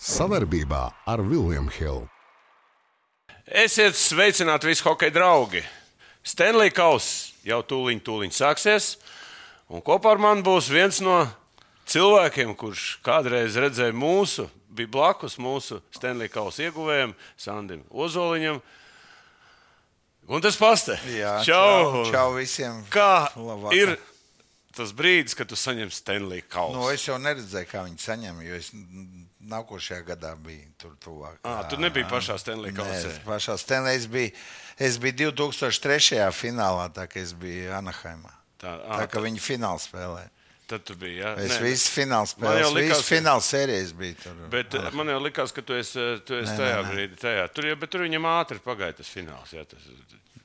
Savarbībā ar Vilniņu Hildu. Esiet sveicināti visi hockey draugi! Stanley Kauss jau tūlīt, tūlīt sāksies. Un kopā ar mani būs viens no cilvēkiem, kurš kādreiz redzēja mūsu, bija blakus mūsu Stanley Kausa ieguvējiem, Sandim Ozoliņam. Un tas pastē. Jā, čau! čau, čau visiem. Kā Labvakar. ir tas brīdis, kad tu saņem Stanley Kausu? Nu, es jau neredzēju, kā viņi saņem, jo es nākošajā gadā biju tur tuvāk. À, tu nebija pašā Stanley es pašā Stanley es biju. Es biju 2003. finālā, tā kā es biju Anaheimā. Tā, Tā à, kā viņi finālā spēlēja. tad tu biji. Ja? Es Nē, visu finālu Man jau spēlēju, likās, finālu sērijas biju tur. Bet uh, man jau likās, ka tu esi, tu esi Nē, tajā nē, brīdī. Tajā. Tur, bet tur viņam ātri pagāja tas fināls. Jā, tas,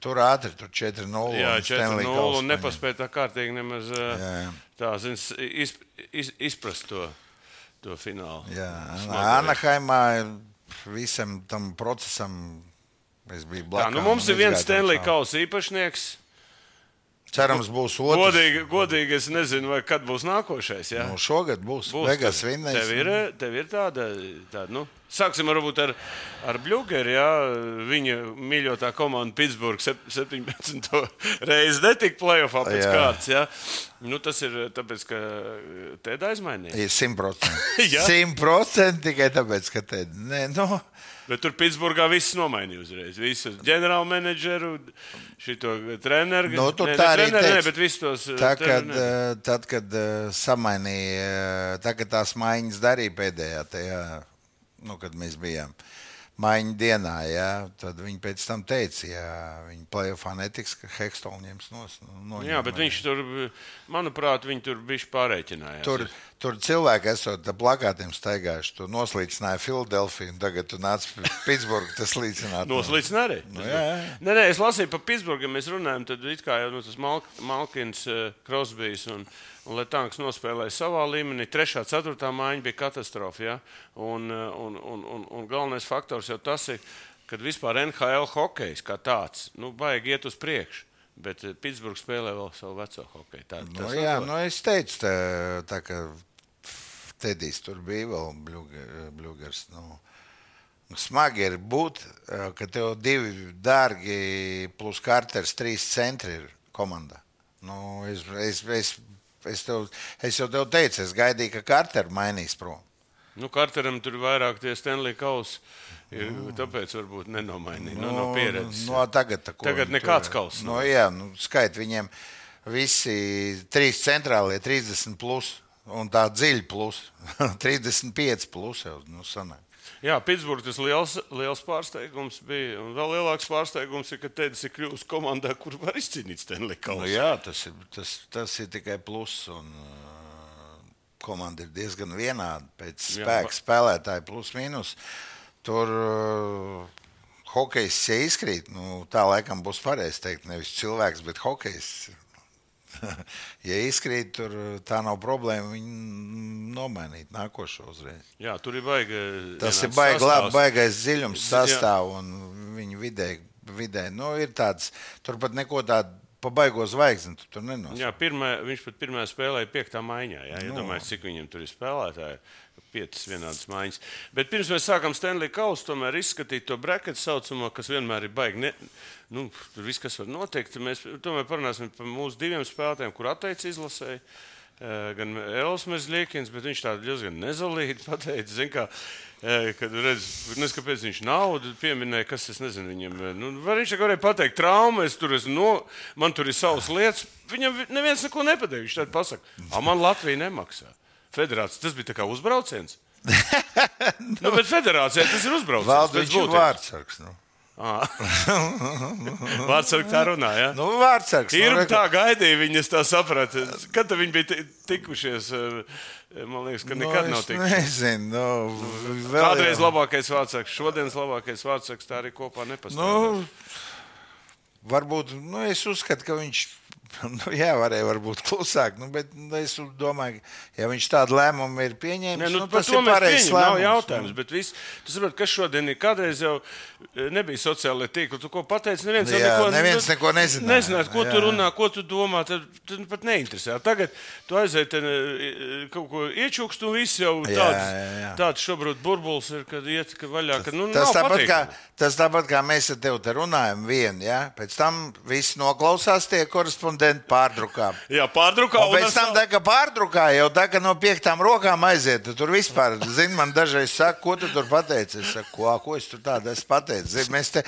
Tur ātri, tur 4-0. jā un Stanley 4-0 Kausu un nepaspēja tā kārtīgi nemaz Jā, jā. tā, zins, iz, iz, izprast to, to finālu. Jā, Anaheimā visam tam procesam es biju Tā, blakus. nu mums ir viens Stanley Kausa īpašnieks. Cerams, būs otrs. Godīgi, godīgi es nezinu, vai kad būs nākošais. Jā? Nu, šogad būs. Būs, Vegas tev-. Tev ir, tev ir tāda, tāda nu, sāksim varbūt ar, ar Bluegeru. Jā, viņa mīļotā komanda Pittsburgh sep- 17. reizi netika playoffā pēc Jā. kārtas. Jā. Nu, tas ir tāpēc, ka tēda aizmainīja. Ir 100%. Jā. 100% tikai tāpēc, ka te nē, nu, Bet tur Pitsburgā viss nomainīja uzreiz. Visu ģenerālu menedžeru, šito treneru. Nu, tur ne, tā arī ne, bet visus tos. tā, treneru kad, eh, tad, kad eh, samainīja, eh, tā, kad tās maiņas darīja pēdējā, tajā, nu, kad mēs bijām maiņu dienā, jā, tad viņi pēc tam teica, ja viņi plēsoņā netiks, ka Hekstons ņems. No, Jā, bet viņš tur, manuprāt, viņi tur bija pārēķinājās. Tur, tur cilvēki esot plakātiem staigājuši. Tu noslīcināji Filadelfiju, un tagad tu nāc pie Pitsburgas. Tas līdzināt. Noslīdzinājumi arī. Nu, jā, jā. Nē, nē, es lasīju par Pitsburgu, mēs runājam, tad it kā jau nu, tas Malk, Malkins, uh, Krosbijs un, un Letāns nospēlēja savā līmenī. Trešā, ceturtā mājiņa bija katastrofa. Ja? Un, uh, un, un, un, un galvenais faktors jau tas ir, kad vispār NHL hokejs kā tāds, nu, baigi iet uz priekšu. Bet uh, Pitsburgā spēlē vēl savu veco hokeju. Tā, Nu, tas jā, atdod. nu, es teicu, tā, tā ka Tedijs tur bija vēl bluegers. Nu. Smagi ir būt, eh, ka tev divi dārgi plus karters, trīs centri ir komandā. Nu, es, es, es, es, tev, es jau tev teicu, es gaidīju, ka karteri mainīs prom. Nu, Karteram tur ir vairāk tie Stanley Kausi. Tāpēc varbūt nenomainīja nu, no pieredzes. No, tagad, tā, ko Tagad nekāds kauss No, jā, nu, skait viņiem visi trīs centrālie 30 plus. Un tā dziļa plus 35 plus jau nu, sanāk. Jā, Pitsburgā tas liels, liels pārsteigums bija. Un vēl lielāks pārsteigums ir, ka Tēdes ir kļuvis komandā, kur var izcīnīt Stanley Nu, Kausu. jā, tas ir, tas, tas ir tikai plus. Un, uh, komanda ir diezgan vienāda pēc Jā, spēka ba- spēlētāja plus mīnus. Tur uh, hokejs ja izkrīt. Nu, tā laikam būs pareizi teikt, nevis cilvēks, bet hokejs. ja izkrīt, tur tā nav problēma. Viņu nomainīt nākošo uzreiz. jā, tur ir baigi. Tas ir baigi, labi, baigais dziļums Jā. sastāv un viņa vidē. vidē. Nu, ir tāds, tur pat neko tādu pa baigo zvaigzni tu tur nenos. Jā, pirmā, viņš pat pirmā spēlēja piektā maiņā. Jā, Nu. iedomājieties, cik viņam tur ir spēlētāji. Piecas vienādas maiņas. Bet pirms mēs sākām Stanley Kausu, tomēr izskatīt to braketu saucamo, kas vienmēr ir baigi. Ne, nu, tur viss, kas var notikt. Mēs tomēr parunāsim par mūsu diviem spēlētājiem, kur atteicis izlasēji. Eh, Gan Elsmers Liekins, bet viņš tādu diezgan nezalīgi pateica, kā, kad redz, nezinu, kāpēc viņš naudu pieminēja, kas, es nezinu, viņam, nu, viņš varēja pateikt traumu, es tur esmu, no, man tur ir savas lietas, viņam vi- neviens neko nepateica, viņš tad pasaka, a man Latvija nemaksā. Federācija, tas bija tā kā uzbrauciens. nu, bet federācijai tas ir uzbrauciens. Būtības. vārdsargs. Nu, Vārds ar tā runā, jā. nu vārdsargs. Ir nu, tā gaidīja, viņas tā saprata. Kad viņi bija ti- tikušies, eh, man liekas, ka nu, nekad es nav tikušies. Nezinu, nu, vēl Kādreiz jau- labākais vārdsargs, šodienas labākais vārdsargs, tā arī kopā nepastāv. Nu, varbūt nu, es uzskatu, ka viņš Nu, jā, varēja būt klusāk, nu, bet nu, es domāju, ka ja viņš tādu lēmumu ir pieņēmis, Ne, nu, nu, tas ir pareizs pieņemam, nav lēmums. jautājums. Bet viss, tu saproti, kas šodien ir? Kādreiz jau e, nebija sociālajā tīklā. Tu ko pateici? Neviens, Jā, neko, neviens neko nezināja. Nezināja, ko Jā. tu runā, ko tu domā. Tad, tad pat neinteresē. Tagad tu aiziet ten, e, kaut ko iečukst, un viss jau Jā, tāds, jā, jā. tāds šobrīd burbulis ir, kad iet ka vaļā. Ka, nu, Tas nav tāpat, kā, tas tāpat kā mēs ar tevi te runājam, vien, ja? pēc tam viss noklausās tie korespondenti pārdrukā. Jā, pārdrukā. Un pēc tam, tā, ka pārdrukā jau tā, ka no piektām rokām aiziet, tu tur vispār, zini, man dažreiz saka, ko tu tur pateici. Es saku, ko, ko es tur tādu esmu pateicis. Zini, mēs te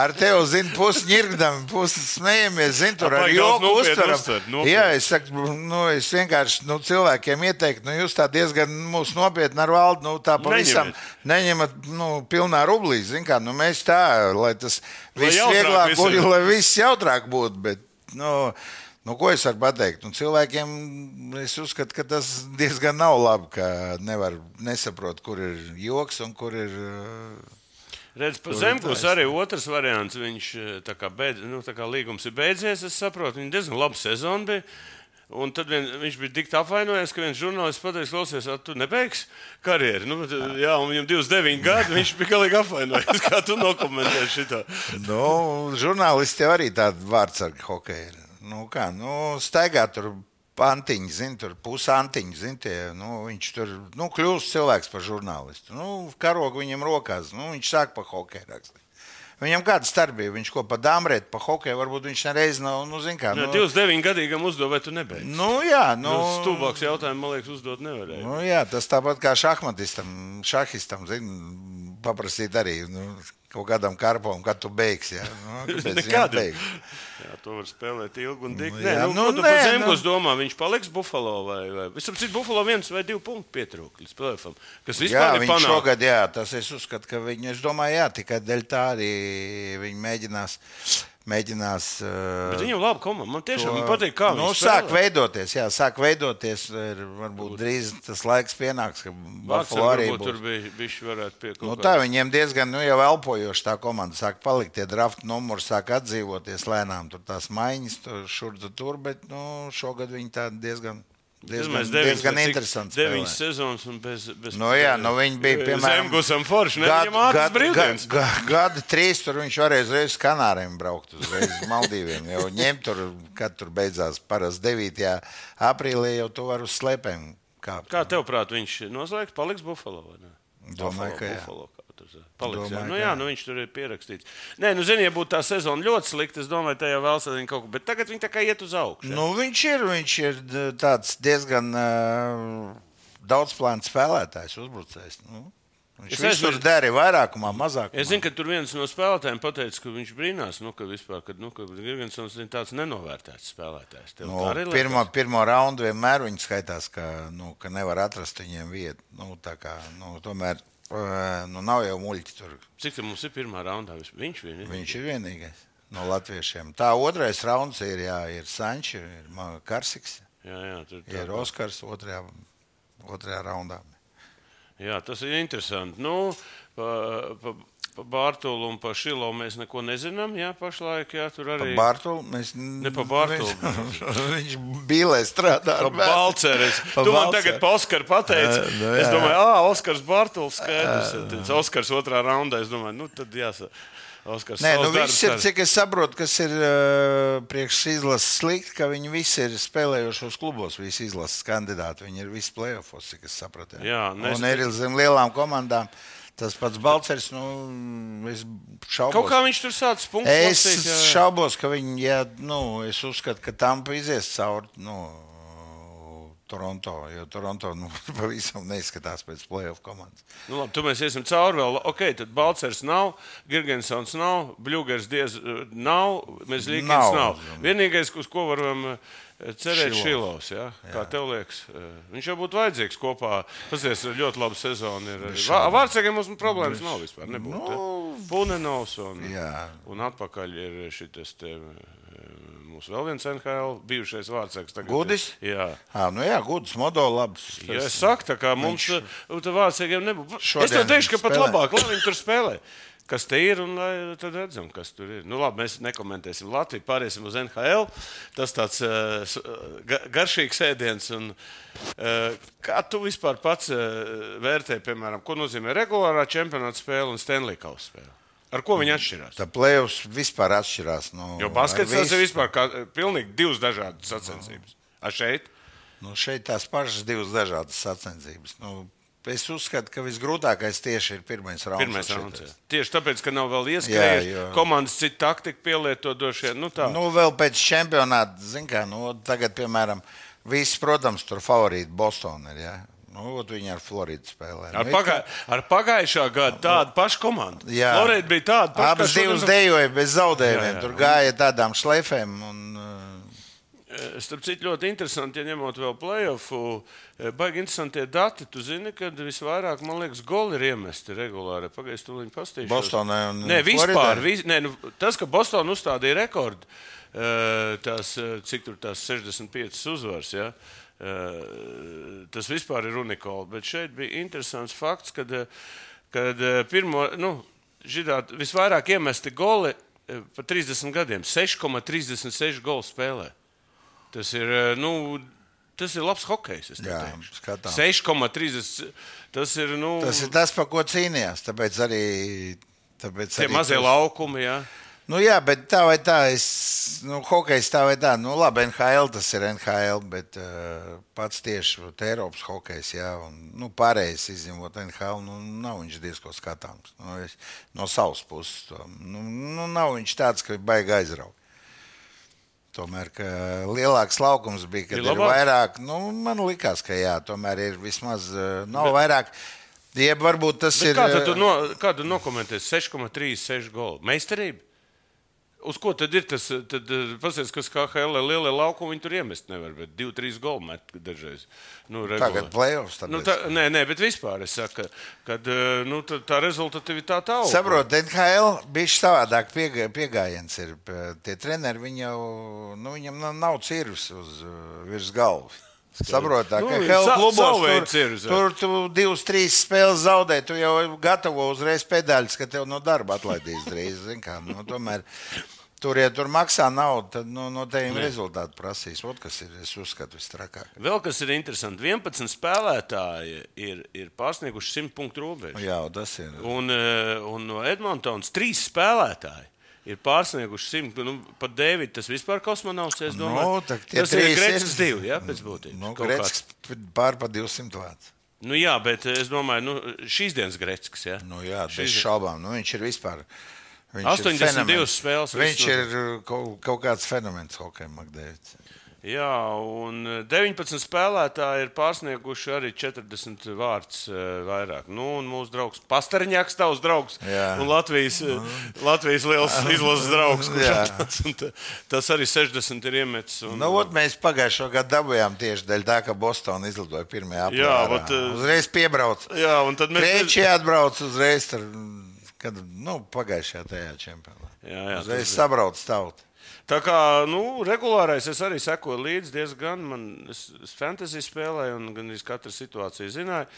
ar tevi, zini, pusi ņirgdam, pusi smējamies, zini, tur ar joku uztveram. Jā, es saku, nu, es vienkārši nu, cilvēkiem ieteiktu, nu, jūs tā diezgan mūs nopietni ar valdu, nu, tā pavisam neņemat, nu, pilnā rublī, zini, kā, nu, mēs tā, lai tas viss vieglāk būtu, lai viss jautrāk būtu, bet, nu, Nu, ko es varu pateikt? Nu, cilvēkiem es uzskatu, ka tas diezgan nav labi, ka nevar nesaprot, kur ir joks un kur ir. uh, Redz, pa Zemgūs arī otrs variants. Viņš eh, tā kā, beidz, nu, tā kā līgums ir beidzies, es saprotu, viņa diezgan laba sezona bija. Un tad vien, viņš bija tik apvainojies, ka viens žurnālists pateica, klausies, "A, tu nebeigsi karjeru. Nu, bet, jā, un viņam 29 gadi, viņš bija galīgi apvainojies. Kā tu nokomentēji šo? Nu, žurnālisti jau arī tādi vārdsargi hokeja. Nu, kā, nu, staigā tur pantiņi, zin, tur pusantiņi, zin, tie, nu, viņš tur, nu, kļūst cilvēks par žurnālistu. Nu, karogu viņam rokās, nu, viņš sāk pa hokeju rakstīt. Viņam kāda starpība, viņš ko pa dāmrēt, pa hokeju, varbūt viņš nereiz nav, nu, zin kā. Nu, Nu, 29 gadīgam uzdod, vai tu nebeidzi? nu jā, nu. Nu, Stulbāks jautājums, man liekas, uzdot nevarēja. Nu, jā, tas tāpat kā šahmatistam, šahistam, zin, paprasīt arī nu, kaut kādam karpam, kad tu beigsi. Jā, nu, Nekad. Jā, to var spēlēt ilgi un dikti. Nu, Nē, jā, nu, nu, tu nē, par nu. Domā? Viņš paliks Buffalo vai, vai... Visam citu Buffalo viens vai divi punkti pietrūk līdz plēfam. Kas Jā, vispār ir viņš panākts. šogad, jā, tas es uzskatu, ka viņi, es domāju, jā, tikai dēļ tā arī viņi mēģinās. Mēģinās uh, Bet viņam labi komanda. Man tiešām to- patīk, kā nu, viņš sāk veidoties. Jā, sāk veidoties. Ir, varbūt drīz tas laiks pienāks, ka Buffalo arī būs. tur bija, bišķi varētu pie kaut Nu, tā viņiem diezgan nu, jau elpojoši tā komanda sāk palikt. Tie draft numuri sāk atdzīvoties lēnām. Tur tās maiņas, tur šur tur, tur bet nu, šogad viņi tā diezgan, diezgan, diezgan interesanti. Deviņas sezonas un bez. bez Nu, jā, nu, viņi bija, piemēram, Zemgūsam forši. Ne, viņam ātrs brīvdienas. ga, gada trīs tur viņš varēja uzreiz uz Kanāriem braukt, uzreiz uz Maldīviem. Jau ņemt tur, kad tur beidzās parasti 9. aprīlī, jau tu vari uz slēpēm kāpt. Kā tev prāt, viņš noslēgs, paliks Buffalo? Domāju, Buffalo, ka jā. Buffalo, kā tur saka. Paliks, jā. Domāju, Nu, jā, jā. nu, viņš tur ir pierakstīts. Nē, nu, zini, ja būtu tā sezona ļoti slikta, es domāju, jau vēl sazina kaut ko. Bet tagad viņi tā kā iet uz augšu. Nu, viņš ir, viņš ir d- tāds diezgan uh, daudzplāns spēlētājs, uzbrucējs. Nu, viņš Es visur aizmirsu- dara vairākumā, mazākumā. Es zinu, ka tur viens no spēlētājiem pateica, ka viņš brīnās, nu, ka vispār, kad, nu, ka Gigantsons ir tāds nenovērtēts spēlētājs. Tev Nu, pirmo, pirmo raundu vienmēr viņi skaitās, ka, nu, ka nevar atrast viņiem vietu. Nu, tā kā, nu, tomēr uh, nu, nav jau muļķi tur. Cik tā mums ir pirmā raundā? Viņš vien. Viņš ir vienīgais no latviešiem. Tā otrais rauns ir, jā, ir Sančs, ir Karsiks, Jā, jā, tur, tā, ir Oskars otrajā, otrajā raundā. jā, tas ir interesanti. Nu, pa, pa, pa Bārtulu un pa Šilo mēs neko nezinām. Jā, pašlaik, jā, tur arī. Bārtaļu mēs Ne pa Bartolu. Viņš, viņš bīlē strādā. Pa ar. Balceres. Pa Tu man Balceru. tagad pa Oskaru pateici. Nu es jā. domāju, ah, Oskars Bartuls skaidrs. Tad Oskars otrā raundā. Es domāju, nu tad jāsaka. Oskars Nē, nu viss ir, cik es saprotu, kas ir uh, priekš izlases slikti, ka viņi visi ir spēlējušos klubos, visi izlases kandidāti. Viņi ir visi plēsofos, cik es sapratu. Jā, un nes- ir zem lielām komandām. Tas pats Balčers, nu, es šaubos. Kaut kā viņš tur sācis punktus. Es lasīt, jā, jā. šaubos, ka viņi, ja, nu, es uzskatu, ka tam izies cauri nu, Toronto. Jo Toronto nu, pavisam neizskatās pēc playoff komandas. Nu, labi, tu mēs iesim cauri vēl. Ok, tad Balčers nav, Girgensons nav, Bluegers diez eh, nav, mēs līkins nav. Nav. Vienīgais, uz ko varam eh, cerēt, Šilovs. Ja? Kā tev liekas? Viņš jau būtu vajadzīgs kopā. Ir ļoti labi sezona. Ir. Vārtsargiem mums problēmas nav vispār. Nebūtu, Nu, Punenovs un, Jā. un atpakaļ ir šis te. Mums vēl viens NHL bijušais vārdsargs. Gudis? Jā. À, nu jā, gudrs, modo labs. Ja es saku, tā kā mums tur vāciešiem nebūtu. Es tev teikšu, ka pat spēlē. labāk, lai viņi tur spēlē. Kas te ir, un lai tad redzam, kas tur ir. Nu, labi, mēs nekomentēsim Latviju, pāriesim uz NHL. Tas tāds uh, garšīgs ēdiens. Un, uh, kā tu vispār pats uh, vērtē, piemēram, ko nozīmē regulārā čempionāta spēle un Stanley Kausa spēle? Ar ko viņi atšķirās? Tā plēvs vispār atšķirās. Nu, Jo baskets ar tas ir visu- vispār kā, pilnīgi divas dažādas sacensības. A šeit? Nu, šeit tās pašas divas dažādas sacensības. Nu, es uzskatu, ka visgrūtākais tieši ir pirmais rauns. Pirmais rauns. Tieši tāpēc, ka nav vēl jo. Komandas citu taktiku pielieto došie. Nu, tā. Nu, vēl pēc čempionāta, zin kā, nu, tagad, piemēram, visi, protams, tur favorīti Bostonā ir. Ja? Nu, viņi ar Floridu spēlē. Ar, pagā, ar pagājušā gada tādu pašu komandu. Jā. Florida bija tāda pati. Abas divas dejoja bez zaudējumiem. Jā, jā. Tur gāja tādām šleifēm. Un, uh, Starp citu, ļoti interesanti, ja ņemot vēl plēsofu, baigi interesanti dati. Tu zini, ka visvairāk, man liekas, goli ir iemesti regulāri. Pagaidzi, tu viņi pastīšos. Bostonai un Nē, vispār. Vis, nē, nu, tas, ka Bostonā uzstādīja rekordu, eh, tās, eh, cik tur tās 65 uzvaras. Ja? eh, Tas vispār ir unikāli. Bet šeit bija interesants fakts, kad, eh, kad eh, pirmo, nu, židāt, visvairāk iemesti goli eh, pa 30 gadiem - 6,36 golu spēlē. Tas ir, eh, nu, tas ir labs skatām. 6,30. Tas ir, nu, tas ir tas, par ko cīnījās. Tāpēc arī. Tāpēc tie arī mazie tas- laukumi. Jā. Nu, jā, bet tā vai tā, es, nu, hokejs tā vai tā, nu, labi, NHL tas ir NHL, bet uh, pats tieši Eiropas hokejs, jā, un, nu, pārējais izņemot NHL, nu, nav viņš diezko skatāms. Nu, es, no savas puses, to, nu, nu, nav viņš tāds, ka baigi aizraugt. Tomēr, lielāks laukums bija, kad Ir ir, vairāk, nu, man likās, ka jā, tomēr ir vismaz, uh, nav vairāk, jeb varbūt tas Bet ir. kā tad tu, uh, no, kā tu nokomentēsi 6,36 golu? Meistarība? Uz ko tad ir tas? Tad paskatās, kas kā HL lielie laukumi viņi tur iemest nevar, bet 2-3 golu met dažreiz. Nu, Tagad regulāri. playoffs. Nu, tā, nē, nē, bet vispār es saku, kad eh, nu, tā, tā rezultatīvitāte aug. Saprotu, NHL bija savādāk piega- pieejams. Ir tie treneri, viņi jau, nu, viņam nav, cirvis uz uh, virs galvas. Saprotu, Nu, ka sa- klubos tur, tur tu divas, trīs spēles zaudē, tu jau gatavo uzreiz pedāļus, ka tev no darba atlaidīs drīz. kā, Nu, tomēr, tur, ja tur maksā naudu, tad nu, no tevis rezultātu prasīs. Ot, kas ir, es uzskatu, vistrakāk. Vēl kas ir interesanti, 11 spēlētāji ir, ir pārsnieguši 100 punktu robežu. Jā, tas ir. Un, eh, un no Edmontonas trīs spēlētāji. Ir pārsnieguši simtu, nu, pat Dēvids. Tas vispār kosmonauts, es domāju. Nu, tak tie tas ir ir- divi, jā, pēc būtības. Nu, Kaut Grēcis pār pa 200 vārds. kāds. Nu, jā, bet es domāju, nu, šīs dienas Grecis, jā. Nu, jā, Šīs bez dienas- šaubām. Nu, viņš ir vispār. Viņš 82 ir spēles Viņš visu ir kaut, kaut kāds fenomens hokeja Makdēvis. Jā, un eh, 19 spēlētāji ir pārsnieguši arī 40 vārdus eh, vairāk. Nu, un mūsu draugs Pastarņāks, tavs draugs, Jā. un Latvijas, eh, Latvijas liels izlases draugs. Jā. ta- Tas arī 60 ir iemetis. Un, Nu, ot, mēs pagājušo gadu dabūjām tieši dēļ tā, ka Bostonā izlidoja pirmajā Jā, apgājumā. vat, eh, Uzreiz piebrauc. Jā, un tad mēs Krieči atbrauc uzreiz, tur, kad nu, pagājušajā tajā čempionātā. Jā, jā, Uzreiz sabrauc tautu. Tā kā nu, regulārais es arī sekoju līdzi diezgan. Man, es, es fantasy spēlēju, un gan arī katru situāciju zināju.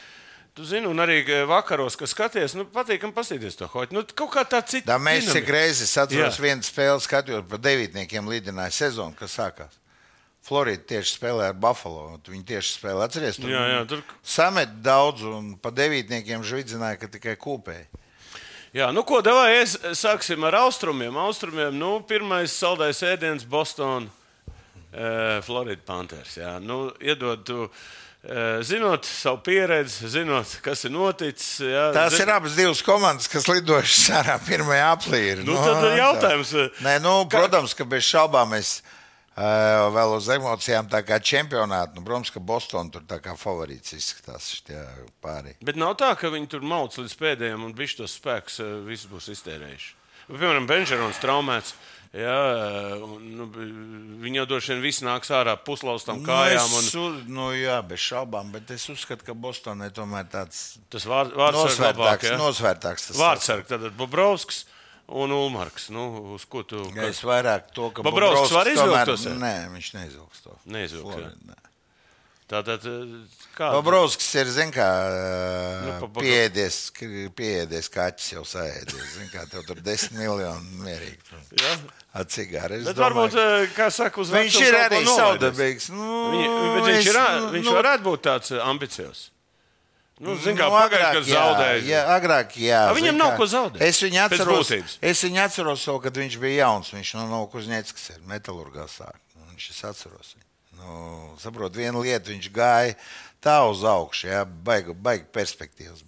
Tu zini, un arī eh, vakaros, kad skaties, nu, patīkami paskatīties to hoci. Nu, kaut kā tā cita. Tā mēs cik reizes atceros vienu spēli, skatījos par devītniekiem līdināju sezonu, kas sākās. Florida tieši spēlē ar Buffalo. Viņi tieši spēlē, atcerieties, tur, Jā, jā, tur- samet daudz, un pa devītniekiem žvidzināja, ka tikai kūpēji. Jā, nu ko, davai, es, sāksim ar austrumiem. Austrumiem, nu, pirmais saldais ēdiens Bostonā, uh, Florida Panthers. Jā, nu, iedod tu. eh, Zinot savu pieredzi, zinot, kas ir noticis. Jā, Tās zin- ir abas divas komandas, kas lidojušas ārā pirmajā aplī. Nu, tad ir jautājums, eh, Nē, nu, protams, ka bez šaubām mēs uh, vēl uz emocijām tā kā čempionātu. Nu, protams, ka Bostonā tur tā kā favorīts izskatās pārējie. Bet nav tā, ka viņi tur mauc līdz pēdējiem un viņš tos spēkus eh, visus būs iztērējuši. Piemēram, Benžerons traumēts. Jā, un, nu, viņa jau droši vien viss nāks ārā puslaustām kājām. Nu, Un es, u- nu, jā, bez šaubām, bet es uzskatu, ka Bostonai tomēr tāds tas vārds labāk. nosvērtāks, Ja? nosvērtāks tas tad Bobrovskis un Ulmarks. Nu, uz ko tu Ja es vairāk to, ka Bobrovskis var izvilkt to sev? Nē, viņš neizvilks to. Neizvilks. Tātad, eh, kā Bobrovskis ir, zin kā, Nu, pieēdies, pieēdies kaķis jau sēdies. Zin kā, tev tur desmit miljoni mierīgi. Jā. Ar cigāru. Es Bet domāju, varbūt, eh, kā saka, uz Viņš ir arī saudabīgs. Nu, bet viņš, es, ir, viņš nu, varētu būt tāds eh, ambiciozs. Nu, Ziniet, kā Nu, pagājušajā agrāk, gadā zaudēja. Jā, agrāk, jā. A, viņam zini nav kā, ko zaudēt. Es viņu atceros, es viņu atceros vēl, kad viņš bija jauns. Viņš no Novakuzņēckas ir metālurgā sāk. Nu, Viņš es atceros. Nu, saprot, viena lieta, viņš gāja tā uz augšu, jā, baigi, baigi perspektīvas.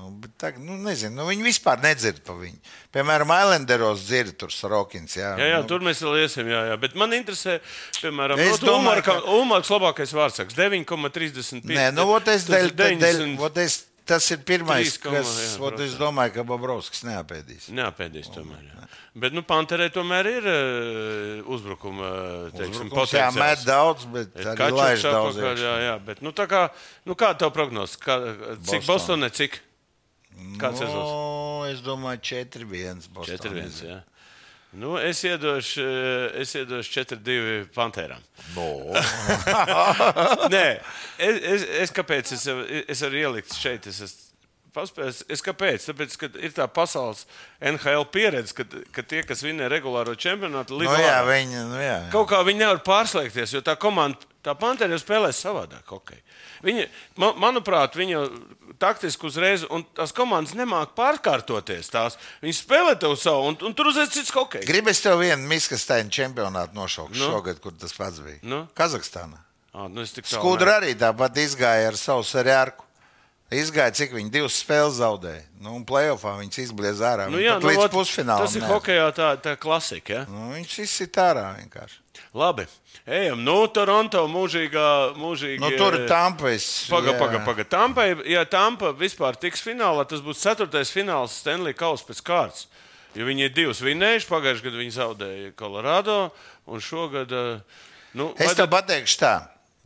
Nu, bet tā, nu, nezinu, nu, viņi vispār nedzird pa viņu. Piemēram, Islanderos dzird tur Sarokins. Jā, Jā, jā, nu, tur mēs vēl iesim. Jā, jā. Bet man interesē, piemēram, no, domāju, Ulmarka, Ulmarks labākais vārdsargs - 9,35. Nē, nu, vot es, Tas dēļ, ir dēļ, 90 vot es, tas ir pirmais, 3,, kas, jā, vot es domāju, ka Bobrovskis neapēdīs. Neapēdīs tomēr. Jā. Bet nu, Panterē tomēr ir uh, uzbrukuma teiksim, Uzbrukums, jā, met potenciāls. daudz, bet Bet arī laiž daudz. iekšā. Jā, jā, bet nu, tā kā, nu, kāda tev prognoze? Kā, cik Boston. Bostonē, cik? Kāds rezultāts? No, es domāju, 4-1. Boston. 4-1. jā. Nu, es iedošu, eh, es iedošu 4-2 Pantērām. No. Nē, es, es, es kāpēc es, es arī ieliku šeit. Es, es, Paspējas, es kāpēc? Tāpēc, ka ir tā pasaules NHL pieredze, ka, ka tie, kas vinē regulāro čempionātu, Nu, līdz jā, viņi, nu, jā. Kaut kā viņi nevar pārslēgties, jo tā komanda, tā pantēra jau spēlē savādāk. Okay. Viņi, man, manuprāt, viņi jau taktiski uzreiz, un tās komandas nemāk pārkārtoties. Tās. Viņi spēlē tev savu, un, un tur uzreiz cits hockey. Gribēs tev vienu miskastainu čempionātu nošaukt Nu? šogad, kur tas pats bija. Nu? Kazahstānā. Ah, nu Skudra arī tāpat izgāja ar savu seriāru. Izgāja, cik viņi divas spēles zaudēja. Nu, un playoffā viņas izbliez ārā. Nu, jā, nu, līdz vot, pusfinālam. tas ir hokeja tā, tā klasika. Ja? Nu, viņš izsit ārā vienkārši. Labi, ejam. Nu, Toronto mūžīgā. mūžīgi, Nu, tur eh, Tampais. Paga, jā. paga, paga. Tampai, ja Tampa vispār tiks finālā, tas būs ceturtais fināls Stanley Kausa pēc kārtas. Jo viņi ir divus vinējuši. Pagājušajā gadā viņi zaudēja Colorado, un šogad. eh, Nu, Es tev pateikšu tā,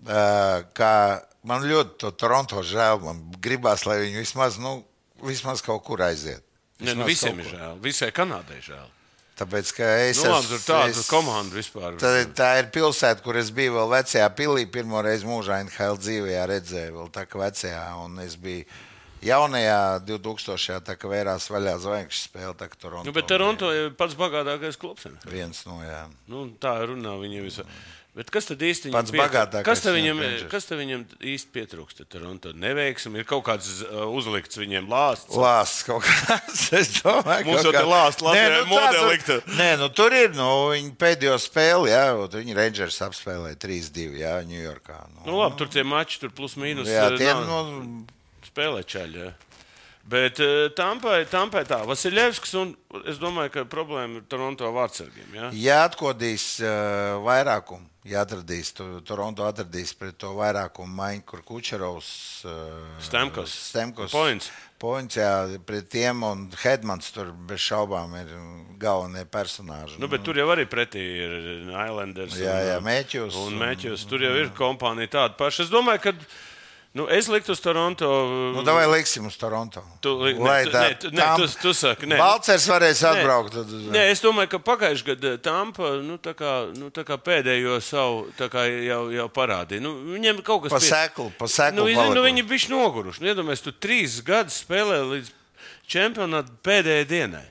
ā, ka man ļoti to Toronto žēl. Man gribās, lai viņi vismaz, nu, vismaz kaut kur aiziet. Ne, nu, Vismaz visiem ir žēl. Visai Kanādai žēl. Tāpēc, ka es Nu, labi, tāda es- komanda vispār. Tā, tā ir pilsēta, kur es biju vēl vecajā pilī. Pirmo reizi mūžā NHL dzīvē redzēju, vēl tā kā vecajā. Un es biju jaunajā 2000. tā kā vērās vaļā zvaigžņu spēle. Tā kā Toronto. Nu, bet Toronto ir pats bagātākais klubs. Viens no jā. Nu, tā runā viņiem visā. Bet kas tad īsti Pats viņam bagātākais Kas, te viņam kas viņam īsti pietrūkst? Toronto neveiksmi, ir kaut kāds uh, uzlikts viņiem lāsts. Lāsts kaut kāds. Es domāju, Mums jau kā- lāsts Latvijā Nē, ir tā modē tur-. Nē, nu tur ir. Nu, viņi pēdējo spēli, jā, viņi Rangers apspēlēja 3-2, jā, Ņujorkā. Nu, Nu, labi, tur tie mači, tur plus mīnus. jā, eh, tie, nav- nu, spēlē čaļi. Jā. Bet uh, Tampai, Tampai tā, Vasiljevskis un es domāju, ka problēma ir Toronto vārdsargiem. Jā? ja atkodīs uh, vairākumu, ja atradīs, tu, Toronto atradīs pret to vairākumu maiņu, kur Kučerovs, uh, Stemkos. Stemkos Points. Points, jā, pret tiem un Hedmans tur bez šaubām ir galvenie personāži. Nu, bet tur jau arī pretī ir Islanders. Jā, jā, un, Mēķus Un Mēķus. Tur jau ir kompānija tāda paša. Es domāju, ka nu, es liktu uz Toronto. Nu, davai liksim uz Toronto. Tu li- ne, Lai tu- tā- ne, tu- ne, tam- tu- tu saki, ne. Balcers varēs Nē. atbraukt. Tad, Nē, es domāju, ka pagājušajā gadā Tampa nu, tā kā, nu, tā kā pēdējo savu kā jau, jau parādīja. Nu, viņiem kaut kas Pa pie- seklu, pa seklu Nu, zini, nu, viņi bija noguruši. Nu, iedomājieties, tu trīs gadus spēlē līdz čempionāta pēdējai dienai.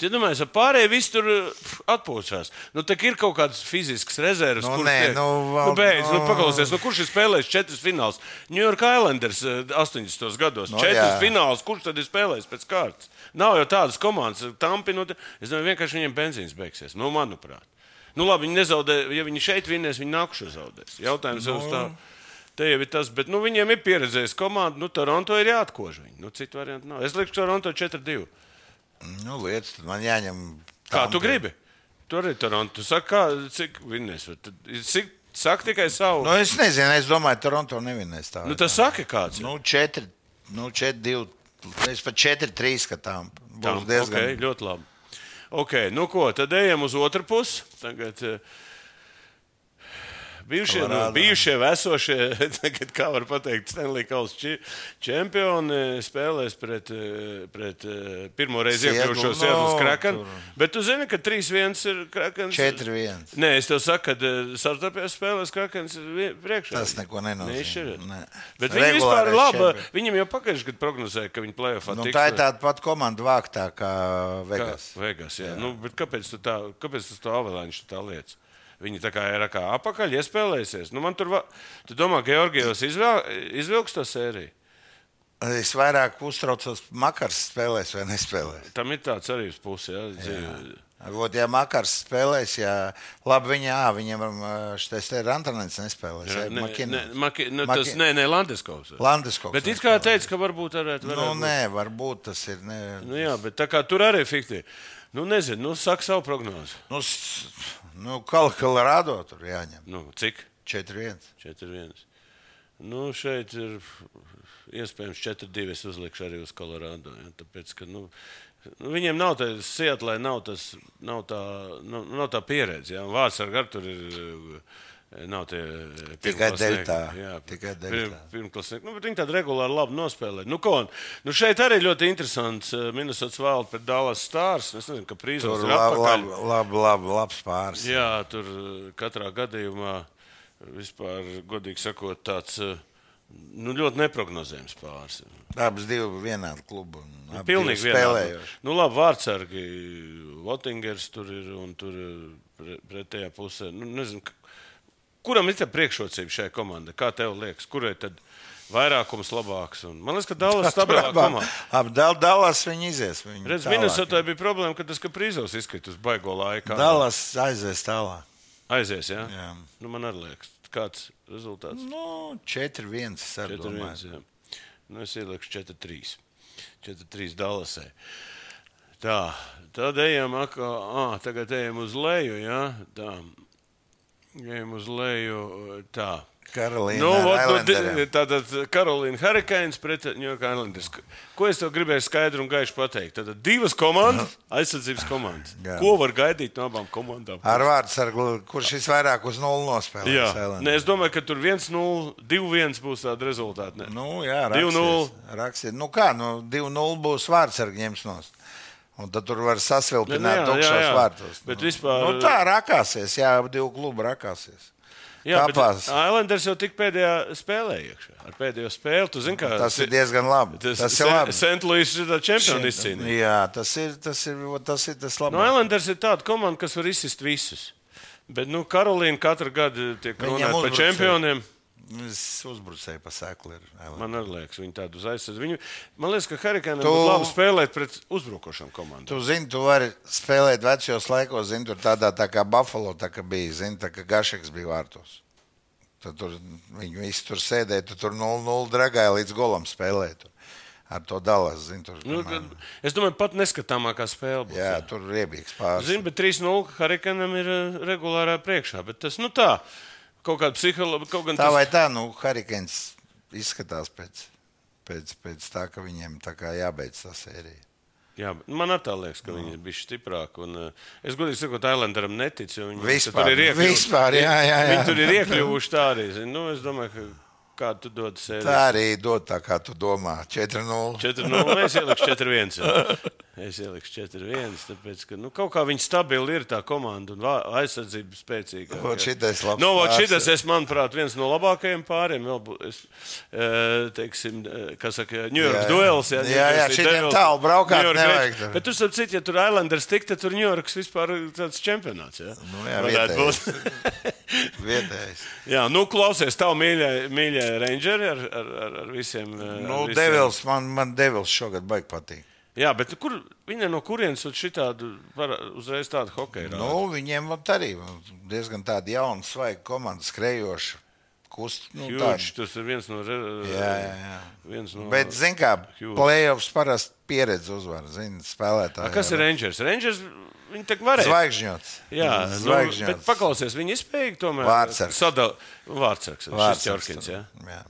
Tu domā, ka pārējie visi tur atpūšas. Nu, tā ir kaut kādas fiziskas rezerves. Nu, nē, tiek- nu, nu, vēl- beidz, nu, nu. paklausies, nu, kurš ir spēlējis četras finālus? New York Islanders eh, 80. gados. Nu, četras jā. finālus, kurš tad ir spēlējis pēc kārtas? Nav jau tādas komandas, Tampi, nu, es domāju, vienkārši viņiem benzīns beigsies. Nu, manuprāt. Nu, labi, viņi nezaudē, ja viņi šeit vinnēs, viņi nākušo zaudēs. Jautājums jau uz tā. Te jau ir tas, bet nu, viņiem ir pieredzējis komanda. Nu, Toronto ir jāatkož viņi. Nu, citu variantu nav. Es lieku Toronto 4-2. Nu, lietas, man jāņem. Kā tu gribi? Tur ir Toronto. Tu saki, kā, cik vinnēs? Cik, saki tikai savu. Nu, es nezinu, es domāju, Toronto nevinēs tā. Nu, tas saka kāds. Nu, 4, nu, 4, 2, es pat 4, 3 skatām. Tā, Būs diezgan. okay, ļoti labi. Okay, nu ko, tad ejam uz otru pusi. Tagad, eh, Bijušie, nu, bijušie esošie, tagad, kā var teikt, Stanley či- čempioni spēlēs pret, eh, pret eh, pirmo reizi iekļuvušo no, Seattle Krakenu. Bet tu zini, ka 3-1 ir Krakens. 4-1. Nē, es tev saku, ka startupējās spēlēs Krakens priekšā. Tas neko nenozīmē. Nē. Bet viņi vispār ir labi. Viņam jau pagājušajā gadā prognozēja, ka viņi plēsoņā Nu, tā ir tāda pati komanda vāktā kā Vegas. Kā Vegas jā. Jā. Nu, bet kāpēc tu tā, kāpēc tas tā avalanche tā lietas? Viņi tā kā ir kā apakaļ iespēlējusies. Nu, man tur, va... tu domā, Georgijos izvēl... izvilks to sēriju? Es vairāk uztraucos, Makars spēlēs vai nespēlēs. Tam ir tāds arī uz pusi. Jā, dzīve. Vot, ja Makars spēlēs, ja labi viņa, ā, viņam šis te ir Antonēns nespēlēs. Jā, Ja, nē, Makina. nē, Maki, nu, Maki- tas, nē, nē, Landeskovs. Landeskog. Bet it kā teica, ka varbūt varētu. Nu, varētu būt. nē, varbūt tas ir. Ne, Nu, jā, bet tā kā tur arī ir fiktīvi. Nu, nezinu, nu, saka savu prognozi. nu, s- nu Kal- Colorado tur jāņem. Nu, cik? 4-1. 4-1. Nu, šeit ir iespējams 4-2. Es uzlikšu arī uz Colorado. Ja, tāpēc, ka, nu, nu, viņiem nav tā Sietlē, nav, tas, nav, tā, nav, nav tā pieredze. Ja, Vārds ar garu tur ir. Eh, Nav tie Tikai pirmklasnieki. deltā. Jā, Tikai deltā. pirmklasnieki. Nu, viņi tādu regulāri labi nospēlē. Nu, ko, nu, šeit arī ļoti interesants eh, Minnesotas valde pret Dallas Stars. Es nezinu, ka prīzos ir labi, labi, labi, labi, labs pāris. Jā, tur eh, katrā gadījumā vispār, godīgi sakot, tāds eh, nu, ļoti neparedzējams pāris. Abas divi vienādi klubi. abi Pilnīgi spēlējuši. Nu, labi, vārdsargi, Votingers tur ir un tur pretējā pusē. Nu, nezinu, kuram ir priekšrocība šai komandai? Kā tev liekas, kurai tad vairākums labāks? Un, man liekas, ka Dallas stabilā komanda. Ap Dal- Dallas viņi izies. Viņi Redz. Minnesotā bija problēma, ka tas Kaprīzovs izkrita uz baigo laiku. Dallas aizies tālāk. Aizies, jā? Jā. Nu, man arī liekas, kāds rezultāts. Nu, 4-1. es arī 4, domāju. 1. Nu, es ielieku 4, 3. 4, 3 Dallasē. Tā, tad ejam atkal. Ah, tagad ejam uz leju. Ja? Tā. Ejam uz leju. Tā. Karolīna. Nu, vot, nu, tātad Karolīna Hurricanes pret New York Islanders. Ko es tev gribēju skaidri un gaiši pateikt? Tad divas komandas, aizsardzības komandas. Jā. Ko var gaidīt no abām komandām? Ar vārdu sargu, kurš visvairāk uz nulli nospēlēs. Jā. Nē, es domāju, ka tur 1-0, 2-1 būs tāda rezultāta. Nu, jā, 2:0. rakstiet, rakstiet. Nu, kā, nu, 2-0 būs vārdsargi ņems nost. Un tad tur var Nu, sasvilpināt tukšos vārtos. Bet nu, vispār- Nu, tā rakāsies, jā, ap divu klubu rakāsies. Jā, bet Tāpās. Islanders jau tik pēdējā spēlē iekšā. Ar pēdējo spēli, tu zini, kā Tas ir diezgan labi. Tas, tas ir labi. Sentlīs ir tā čempionu izcīnīja. Jā, tas ir tas, ir, tas, ir tas No labākais. Islanders ir tāda komanda, kas var izsist visus. Bet, nu, Karolīna katru gadu tiek runāta par uzbrucēji. čempioniem. Es uzbrucēju pa sēklu. ir. Man liekas, viņi tādu uz aizsardzību. Viņu, man liekas, ka Harikānam Tu- būtu labi spēlēt pret uzbrukošām komandām. Tu zini, tu vari spēlēt vecajos laikos, zini, tur tādā tā kā Buffalo tā kā bija, zini, tā kā Gašeks bija vārtos. Tad tur viņi visi tur sēdēja, tu tur 0-0 dragāja līdz golam spēlēt. Ar to dalās, zini, tur. Nu, man- es domāju, pat neskatāmākā spēle. Būs, jā, tur riebīgs pāris. Zinu, bet 3-0 Harikanam ir eh, regulārā priekšā. Bet tas, nu tā, kaut kāda psiholoģija, kaut gan Tā tas vai tā, nu, Harikens izskatās pēc, pēc, pēc tā, ka viņiem tā kā jābeidz tā sērija. Jā, man arī tā liekas, ka viņi ir bijuši stiprāki. Un, uh, es godīgi sakot, Islanderam neticu. Viņi Vispār, tur ir iekļuvuši. vispār, jā, jā, jā. Viņi tur ir iekļuvuši tā arī. Nu, es domāju, ka kādu tu dod sēdi. Tā arī dod tā, kā tu domā. 4-0. 4-0. Es ieliku 4-1. Jā. Es ieliku 4-1. Tāpēc, ka nu, kaut kā viņi stabili ir tā komanda un aizsardzība spēcīga. Vot šitais labs Nu, šitas, es, manuprāt, viens no labākajiem pāriem. Vēl, es, eh, teiksim, eh, kā saka, New York Jā, jā. duels. Jā, jā, šitiem tālu braukāt nevajag tur. Bet tur, starp citu, ja tur Islanders tik, tad tur New Yorks vispār tāds čempionāts. Jā, Nu, jā, vietējais. būt. Vietējais. jā, nu, klausies, tavu mīļā, mīļā rangeri ar, ar, ar, ar visiem. ar Nu, visiem. Devils, man, man Devils šogad baigi patīk. Jā, bet kur viņa no kurienes uz šitādu, var- uzreiz tādu hokeju? rāda? Nu, viņiem arī diezgan tāda jauna, svaiga komanda, skrejoša. Kust, nu, Huge, tāda. tas ir viens no. Viens no Bet, zin kā, playoffs parasti pieredze uzvar, zin, A, spēlētāji. kas ir Rangers? Rangers viņi tā varēja. Zvaigžņots. Jā, nu, zvaigžņots. bet paklausies, viņi izspēja tomēr Vārtsargs. sadalīt. Vārtsargs, šis Vārtsargs Čorkins, jā. jā.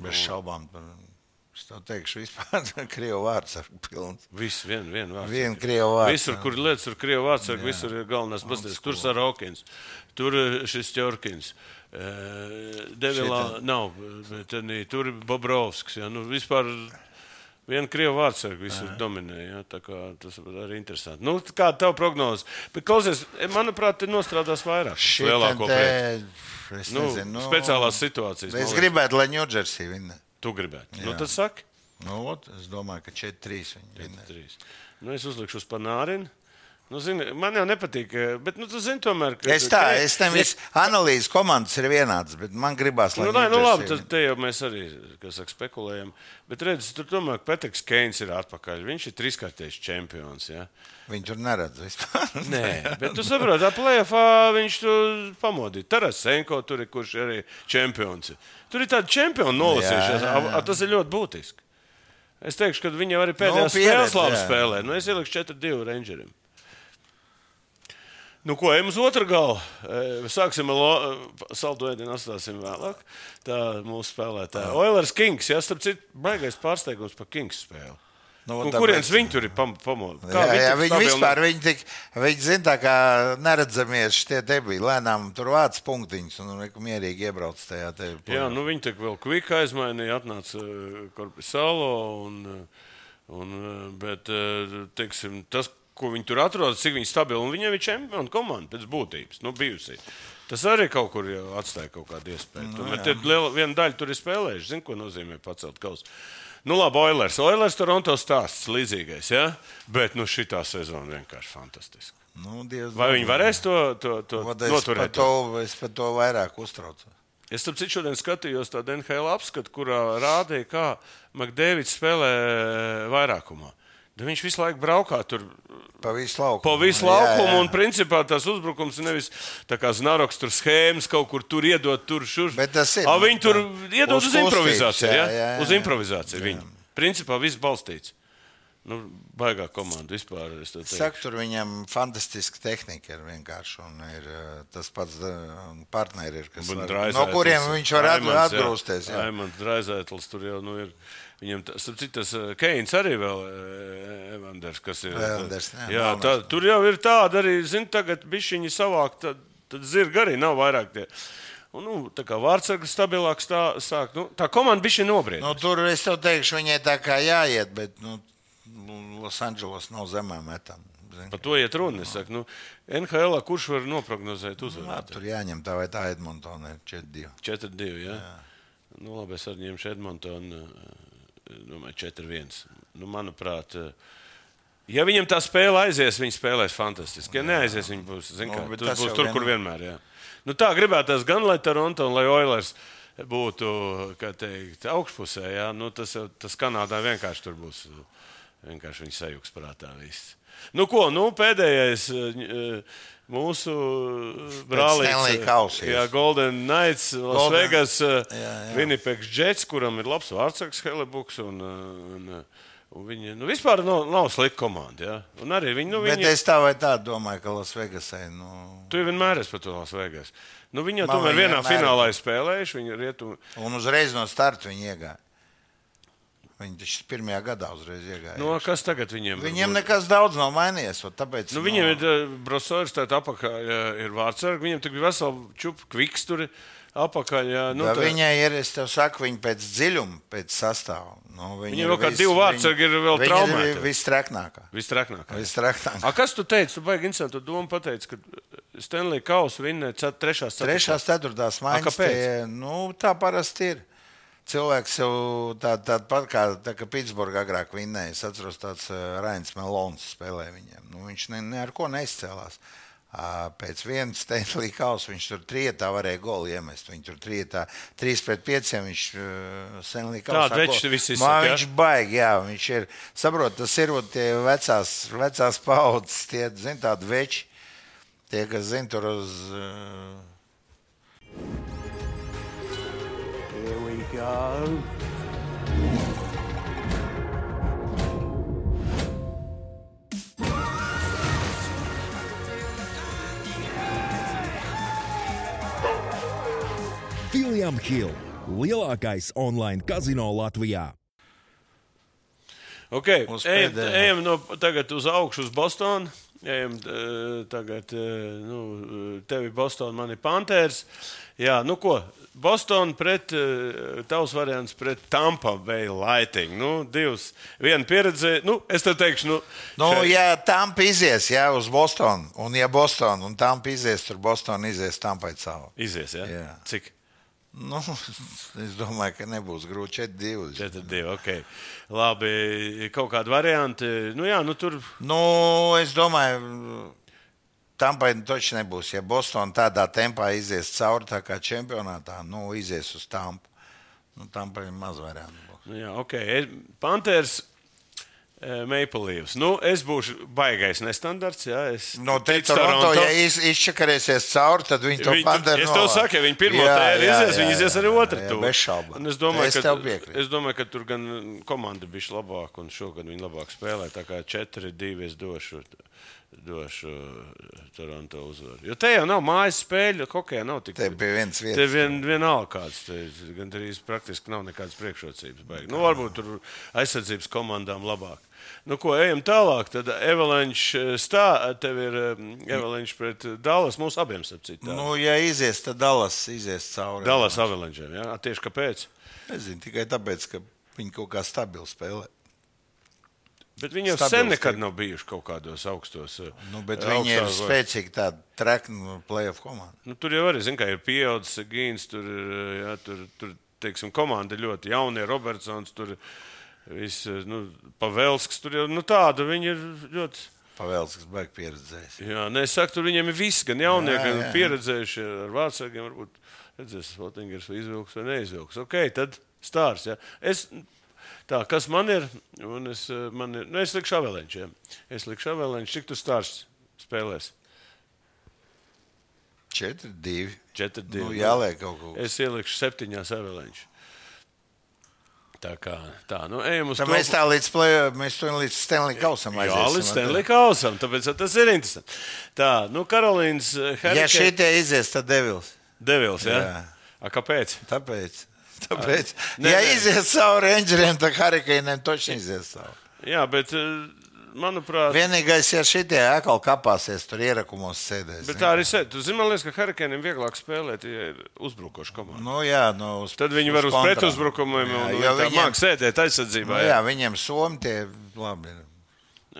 Bez šaubām. Es tev teikšu, vispār krievu vārds ar pilnu. Viss vien, vien vārds. Vienu krievu vārdu. Visur, kur lietas, tur ir krievu vārds, sargi, visur ir galvenais basties. Tur Sarokins, tur šis Čorkins. Devilā nav, bet arī tur ir Bobrovskis. Ja? Nu, vispār Viena krievu vārdsarga visur Aha. dominē. Ja? Tas arī ir interesanti. Nu, kāda ir tava prognoze? Bet, klausies, manuprāt, te nostrādās vairāk. Lielāko pēdu. Nu, nu, speciālās situācijas. Es gribētu, lai Ņūdžersī vinna. Tu gribētu. Nu, tad saki. Nu, ot, es domāju, ka 4-3 viņi vinna. Nu, es uzlikšu uz panārinu. Nu, zini, man jau nepatīk, eh, bet nu, tu zini, tomēr. Ka, es tā, ka, es nevis analīzes komandas ir vienādas, bet man gribās, lai. Nu, nē, nu, labi, tad te jau mēs arī, kas saka, spekulējam. Bet redz, tur tomēr Petriks Keins ir atpakaļ. Viņš ir trīskārtais čempions. Ja? Viņš tur neredz vispār. Nē, bet tu saproti, ap plēfā viņš tur pamodīja. Tarasenko tur ir, kurš arī čempions. Tur ir tādi čempioni nolasījušies. Tas ir ļoti būtiski. Es teikšu, ka viņi arī pēdējā no, spēlē labi spēlē. Nu, es ielikšu 4-2 rangerim. Nu, ko ejam uz otru galu? E, sāksim ar saldu ēdienu, atstāsim vēlāk. Tā mūsu spēlētāja. Oilers Kings, jā, starp citu, baigais pārsteigums par Kings spēli. Nu, nu, kurienes viņi tur ir pamodināti? Jā, jā, viņi stabilu... vispār viņi, tik, viņi zina, tā kā neredzamies šitie te bija. Lēnām tur vāc punktiņus un mierīgi iebrauc tajā te. Jā, nu viņi tā vēl kvika aizmainīja, atnāca e, Korpisalo un, un bet, e, teiksim, tas, ko viņi tur atrodas, cik viņi stabili. Un viņiem ir čempionu komanda pēc būtības, nu, bijusi. Tas arī kaut kur atstāja kaut kādu iespēju. Nu, Tomēr liela, viena daļa tur ir spēlējuši. Zinu, ko nozīmē pacelt kausu. Nu, labi, Oilers. Oilers Toronto stāsts līdzīgais, ja? bet nu, šī sezona vienkārši fantastiska. Nu, Vai viņi varēs to, to, to noturēt? To, es par to vairāk uztraucos. Es tam citu šodien skatījos tādu NHL apskatu, kurā rādīja, kā Makdēvids spēlē vairākumā. Da viņš visu laiku braukā tur. Pa visu laukumu. Pa visu laukumu jā, jā. un principā tas uzbrukums ir nevis tā kā znaroks, tur schēmas kaut kur tur iedot, tur šur. Bet tas ir. A, viņi tur iedod uz, uz improvizāciju. Jā, jā, jā, jā. Uz improvizāciju viņi. Principā viss balstīts. Nu, baigā komanda vispār. Saku, tur viņam fantastiska tehnika ir vienkārši. Ir, tas pats partneri, ir, kas var, no kuriem viņš var atgūsties. Aimants Draizētls tur jau nu, ir. Viņam tas, tas Keins arī vēl Evanders, kas ir. Evanders, jā, jā tā, tur jau ir tāda arī, zin, tagad bišķiņi savākt, tad, tad zirga arī nav vairāk tie. Un, nu, tā kā vārdsargs stabilāks tā sāk. Nu, tā komanda bija nobriedta. Nu, tur es tev teikšu, viņai tā kā jāiet, bet nu, Losandželos nav zemē metama. Par to iet runa. Es saku, nu, NHL, kurš var noprognozēt uzvaru? Nu, tur jāņem tā vai tā Edmontona ir 4-2. 4-2, jā. jā. Nu, labi, es arī ņemšu Edmontonu domāju, 4-1. Nu, manuprāt, ja viņam tā spēle aizies, viņi spēlēs fantastiski. Ja neaizies, viņi būs, zin, kā, nu, būs tur, vien... kur vienmēr. Jā. Nu, tā gribētos gan, lai Toronto un lai Oilers būtu teikt, augšpusē. Jā. Nu, tas, tas Kanādā vienkārši tur būs. Vienkārši viņi sajūgs prātā viss. Nu, ko, nu, pēdējais mūsu brālis. Jā, Golden Knights, Las Golden. Vegas, Winnipeks Jets, kuram ir labs vārdsargs Helebuks. Un, un, Un viņi nu, vispār nav, nav slikta komanda. Ja? Un arī viņi, nu, viņi... Bet es tā vai tā domāju, ka Las Vegasai. Nu... Tu vienmēr esi par to Las Vegas. Nu, viņi jau tomēr vienā vienmēr... finālā ir spēlējuši. Rietu... Un uzreiz no starta viņi iegāja. Viņi taču pirmajā gadā uzreiz iegāja. No, nu, kas tagad viņiem? Viņiem nekas daudz nav mainījies. Tāpēc, nu, viņiem no... ir uh, brosors, tā apakā ir vārdsargi. Viņiem tur bija vesela čupa kviks. Tur, Apakaļ, jā, nu, tā... Viņai ir, es tev saku, viņa pēc dziļuma, pēc sastāvā. Nu, viņa Viņam vēl kā divi vārdsargi ir vēl traumēti. Viņa ir vistraknākā. Vistraknākā. vistraknākā. A, kas tu teici? Tu baigi interesantu domu pateici, ka Stanley Kausu vinnē trešās, ceturtās. Trešās, ceturtās maiņas. A, kāpēc? Tie, nu, tā parasti ir cilvēks jau tādu tā, pat kā, tā, kā Pitsburgā agrāk vinnēja. Es atceros, tāds uh, Rains Melons spēlēja viņiem. Nu, viņš ne, ne ar ko neizcēlās. Uh, pēc vienas Stanley kausa viņš tur trietā varēja golu iemest. Viņš tur trietā 3 pret 5. Viņš uh, Stanley kausa. Tāda veča viss ir. Viņš baigi, jā. Viņš ir, saprot, tas ir tie vecās, vecās paudzes, tie, zin, tādi veči. Tie, kas zin tur uz. Uh, go. William Hill, lielākais online kazino Latvijā. Okay, Uz ejam, ejam no tagad uz augšu, uz Bostonu. Ejam, eh, tagad, eh, nu, tevi Bostonā, man ir Panthers. Jā, nu ko, Bostonā pret tavs variants pret Tampa Bay Lightning. Nu, divas, viena pieredze. Nu, es te teikšu, nu, Nu, šeit- ja tam izies, jā, uz Bostonu, un ja Bostonā, un tam izies, tur Bostonā izies tam pēc savu. izies, jā. Jā. Cik? Nu, es domāju, ka nebūs grūti 4-2. 4-2. Okay. Labi, kaut kāda varianta. Nu, jā, nu, tur Nu, es domāju, tam pēc taču nebūs. Ja Bostonā tādā tempā izies cauri tā kā čempionātā, nu, izies uz Tampu. Nu, tam pēc maz variantu. Nu, jā, okay. Panthers. Eh, Maple Leafs. Nu, es būšu baigais nestandarts. Jā, es No te ticu Toronto, ja iz, izčakarēsies cauri, tad viņi to Viņi- panteru Es tev saku, ja viņi pirmo tēru izies, viņi izies arī otru jā, tūri. Bez šaubu. Un Es domāju, es ka, es domāju, ka tur gan komanda bija labāka, un šogad viņi labāk spēlē. Tā kā 4-2 es došu, došu eh, Toronto uzvaru. Jo te jau nav mājas spēļu, hokeja nav tik. Te pie vienas Te vietas. vien, vienalga kāds, te gan arī praktiski nav nekādas priekšrocības. Baigi. Nu, varbūt tur aizsardzības komandām labāk. Nu, ko ejam tālāk? Tad Avalanche stāv, tev ir um, Avalanche pret Dallas, mums abiem sapcīt. Nu, ja izies, tad Dallas izies cauri. Dallas Avalanche, jā, tieši kāpēc? Nezinu, tikai tāpēc, ka viņi kaut kā stabili spēlē. Bet viņi jau sen nekad nav bijuši kaut kādos augstos. uh, Nu, bet viņi ir spēcīgi tādi trekni playoff komandi. Nu, tur jau arī, zin, kā ir pieaudzis Gīns, tur ir, jā, tur, tur, teiksim, komanda ļoti jaunie, Robertsons, tur viss, nu, Pavelsks, tur jau, nu, tāda viņi ir ļoti. Pavēls, kas beigas pieredzējis. Jā, nē, es saku, tur viņiem ir viss, gan jaunie, Jā, gan jā. pieredzējuši ar vārdsargiem. Varbūt redzēs, Votingers vai izvilks vai neizvilks. Ok, tad stārs. Jā. Es, tā, kas man ir? Un es, eh, man ir nu, es likšu avēlēņš. Jā. Es likšu avēlēņš, cik tu stārs spēlēs. 4-2. 4, 2. Nu, jāliek kaut ko. Es ielikšu septiņās avēlēņš. Tā kā tā, nu ejam uz to. mēs tā līdz, play, mēs līdz Stanley Kausam Jā, aiziesim. līdz Stanley Kausam, tāpēc tas ir interesanti. Tā, nu Karolīnas Ja Hurricanes. šitie izies, tad Devils. Devils, jā? Jā. A, kāpēc? Tāpēc. Tāpēc. Nē, ja nē. izies cauri Rangeriem, tad Harikēniem točni izies cauri. Jā, bet, eh, manuprāt, Vienīgais, ja šitie atkal kapāsies, tur ierakumos sēdēs. bet tā arī sēž. Man liekas, ka Hurricaneiem vieglāk spēlēt, ja ir uzbrukoša komanda. Nu, jā, nu, uz, Tad viņi var uz kontrā. pretuzbrukumiem Jā, un, un jo tā viņiem- māk sēdēt aizsardzībā. Nu, jā. jā, viņiem somi tie labi. ir.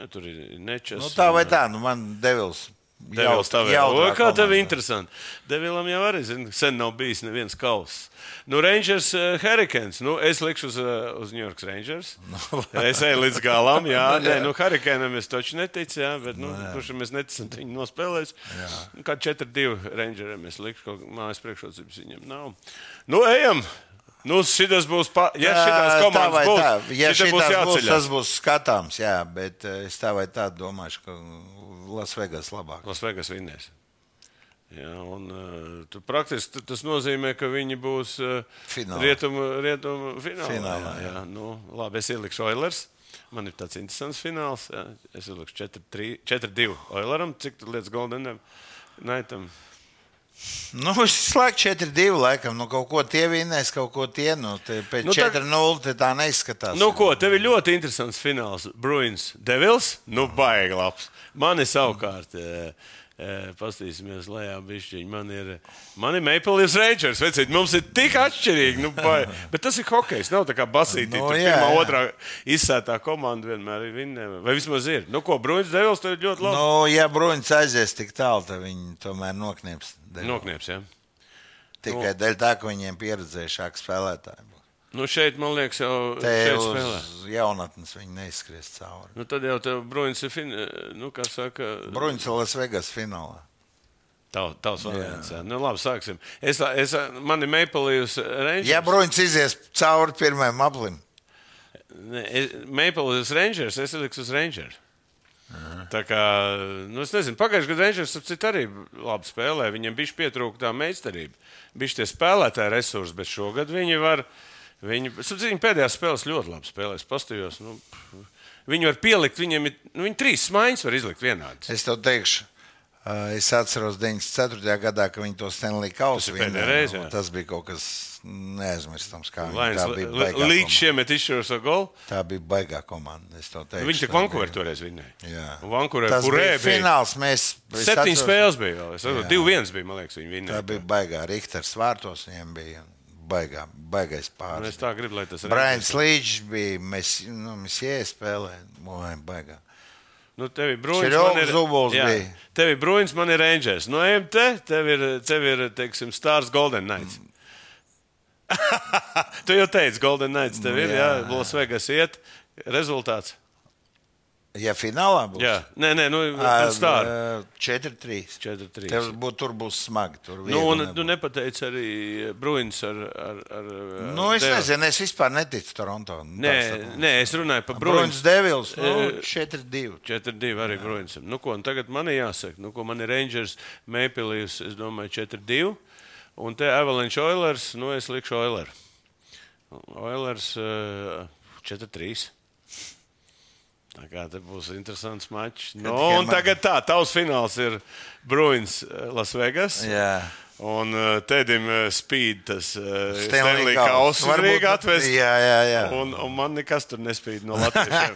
Jā, tur ir nečas. Nu, tā vai tā, nu, man Devils. Devils tā vēl. jautrā O, Kā tev komanda. interesanti. Devilam jau arī, zini, sen nav bijis neviens kauss. Nu, Rangers, uh, Hurricanes. Nu, es likšu uz, uh, uz New York Rangers. Nu, es eju līdz galam, jā. Nē, nu, Hurricaneam es taču neticu, jā, bet, nu, kurš mēs neticam, ka viņi nospēlēs. Nu, Kā 4-2 Rangeriem es likšu, kaut mājas priekšrocības viņiem nav. Nu, ejam! Nu, šis būs. Pa... Ja tā komandas vai būs, tā, ja šitas būs būs, tas būs skatāms, jā, bet eh, es tā vai tā domāšu, ka Lasvegas labāk. Lasvegas vinnēs. Jā, un, uh, tu praktiski tas nozīmē, ka viņi būs uh, Finālā. rietumu, rietumu finālā. Finālā, jā, jā. Nu, labi, es ielikšu Oilers. Man ir tāds interesants fināls. Jā. Es ielikšu 4-2 Oileram. Cik tur lietas Goldenam? Naitam. Nu, es slēgtu 4-2, laikam, nu, kaut ko tie vinnēs, kaut ko tie, nu, pēc Nu, nu, tā- 4-0 te tā neizskatās. Nu, ko, tev ir ļoti interesants fināls. Bruins, Devils, nu, baigi labs. Man ir savukārt. E, e, Pastīsimies, lejā bišķiņi. Man ir, man ir Maple Leafs Rangers. Vecīt, mums ir tik atšķirīgi. Nu, bai. Bet tas ir hokejs. Nav tā kā basītī. Nu, Nu, jā, pirmā, jā. otrā izsētā komanda vienmēr ir vinnēma. Vai vismaz ir. Nu, ko, Bruins, Devils, tev ir ļoti labi. Nu, ja Bruņš aizies tik tālu, tad viņi tomēr noknieps. Noknieps, jā. Tikai dēļ tā, ka viņiem pieredzējušāki spēlētāji. Nu, šeit, man liekas, jau šeit spēlē. jaunatnes viņi neizskries cauri. Nu, tad jau Bruins ir, fin... nu, saka, Bruņš Lasvegas finālā. Tav, tavs variants. Nu, labi, sāksim. Es, es, man ir Rangers. Ja Bruņš izies cauri pirmajam aplim, Leafs Rangers, es likšu uz Rangers. Tā kā, nu, es nezinu, pagājušajā gadā Rangers arī labi spēlēja. Viņam bija pietrūkta tā meistarība. Bija tie spēlētāji resursi, bet šogad viņi var. Viņi, viņi pēdējās spēlēs ļoti labi spēlēs. Pastījos, nu, viņi var pielikt, viņiem ir, nu, viņi trīs smaiņas var izlikt vienādas. es tev teikšu, Es atceros 94. gadā, kad viņi to Stanley Kausu ir jā. Tas bija kaut kas neaizmirstams. Tā baigā līdz komanda. šiemet izšķiros ar golu. Tā bija baigā komanda. Viņi tik Tā Vankūverī bija- toreiz vinnēja. Jā. Kurē bija fināls. Mēs Septiņas spēles bija vēl. Es saprotu, divi viens bija, man liekas, viņi Tā vinnēja. bija baigā. Rikters vārtos viņiem bija baigā, baigais pāris. Es tā gribu, lai tas Brains Līdžs bija, mēs, nu, mēs iespēlējām, baigā. Nu, tev ir brūns, man ir Zubols jā. Tev ir brūns, man ir Rangers. No MT tev ir, tev ir teiksim, Stars Golden Knights. tu jau teici, Golden Knights tev ir, jā, Jā. Las Vegas iet. Rezultāts. Ja finālā būs, Jā, nē, nē, nu, Star. ā, 4-3. 4-3. Tev būs, tur būs smagi. Tur Nu, un nebūs. tu nepateici arī Bruins ar. ar, ar nu, es Devu. nezinu, es vispār neticu Toronto. Nē, nē, es runāju par Bruins Bruins. Devils nu, Eh, 4-2. 4-2 arī Bruinsam. Nu, ko, tagad man ir jāsaka, nu, ko man ir Rangers, Maple Leafs, es domāju, 4-2. Un te Avalanche Oilers, nu, es likšu Oilers. Oilers uh, 4-3. Tā kā te būs interesants mačs. Nu, man- tagad tā, tavs fināls ir Bruins eh, Las Vegas. Jā. Un uh, Tedim uh, spīd tas uh, Stanley Kauss. Varbūt- Rīgā atvest. Jā, jā, jā. Un, un man nekas tur nespīd no Latvijas.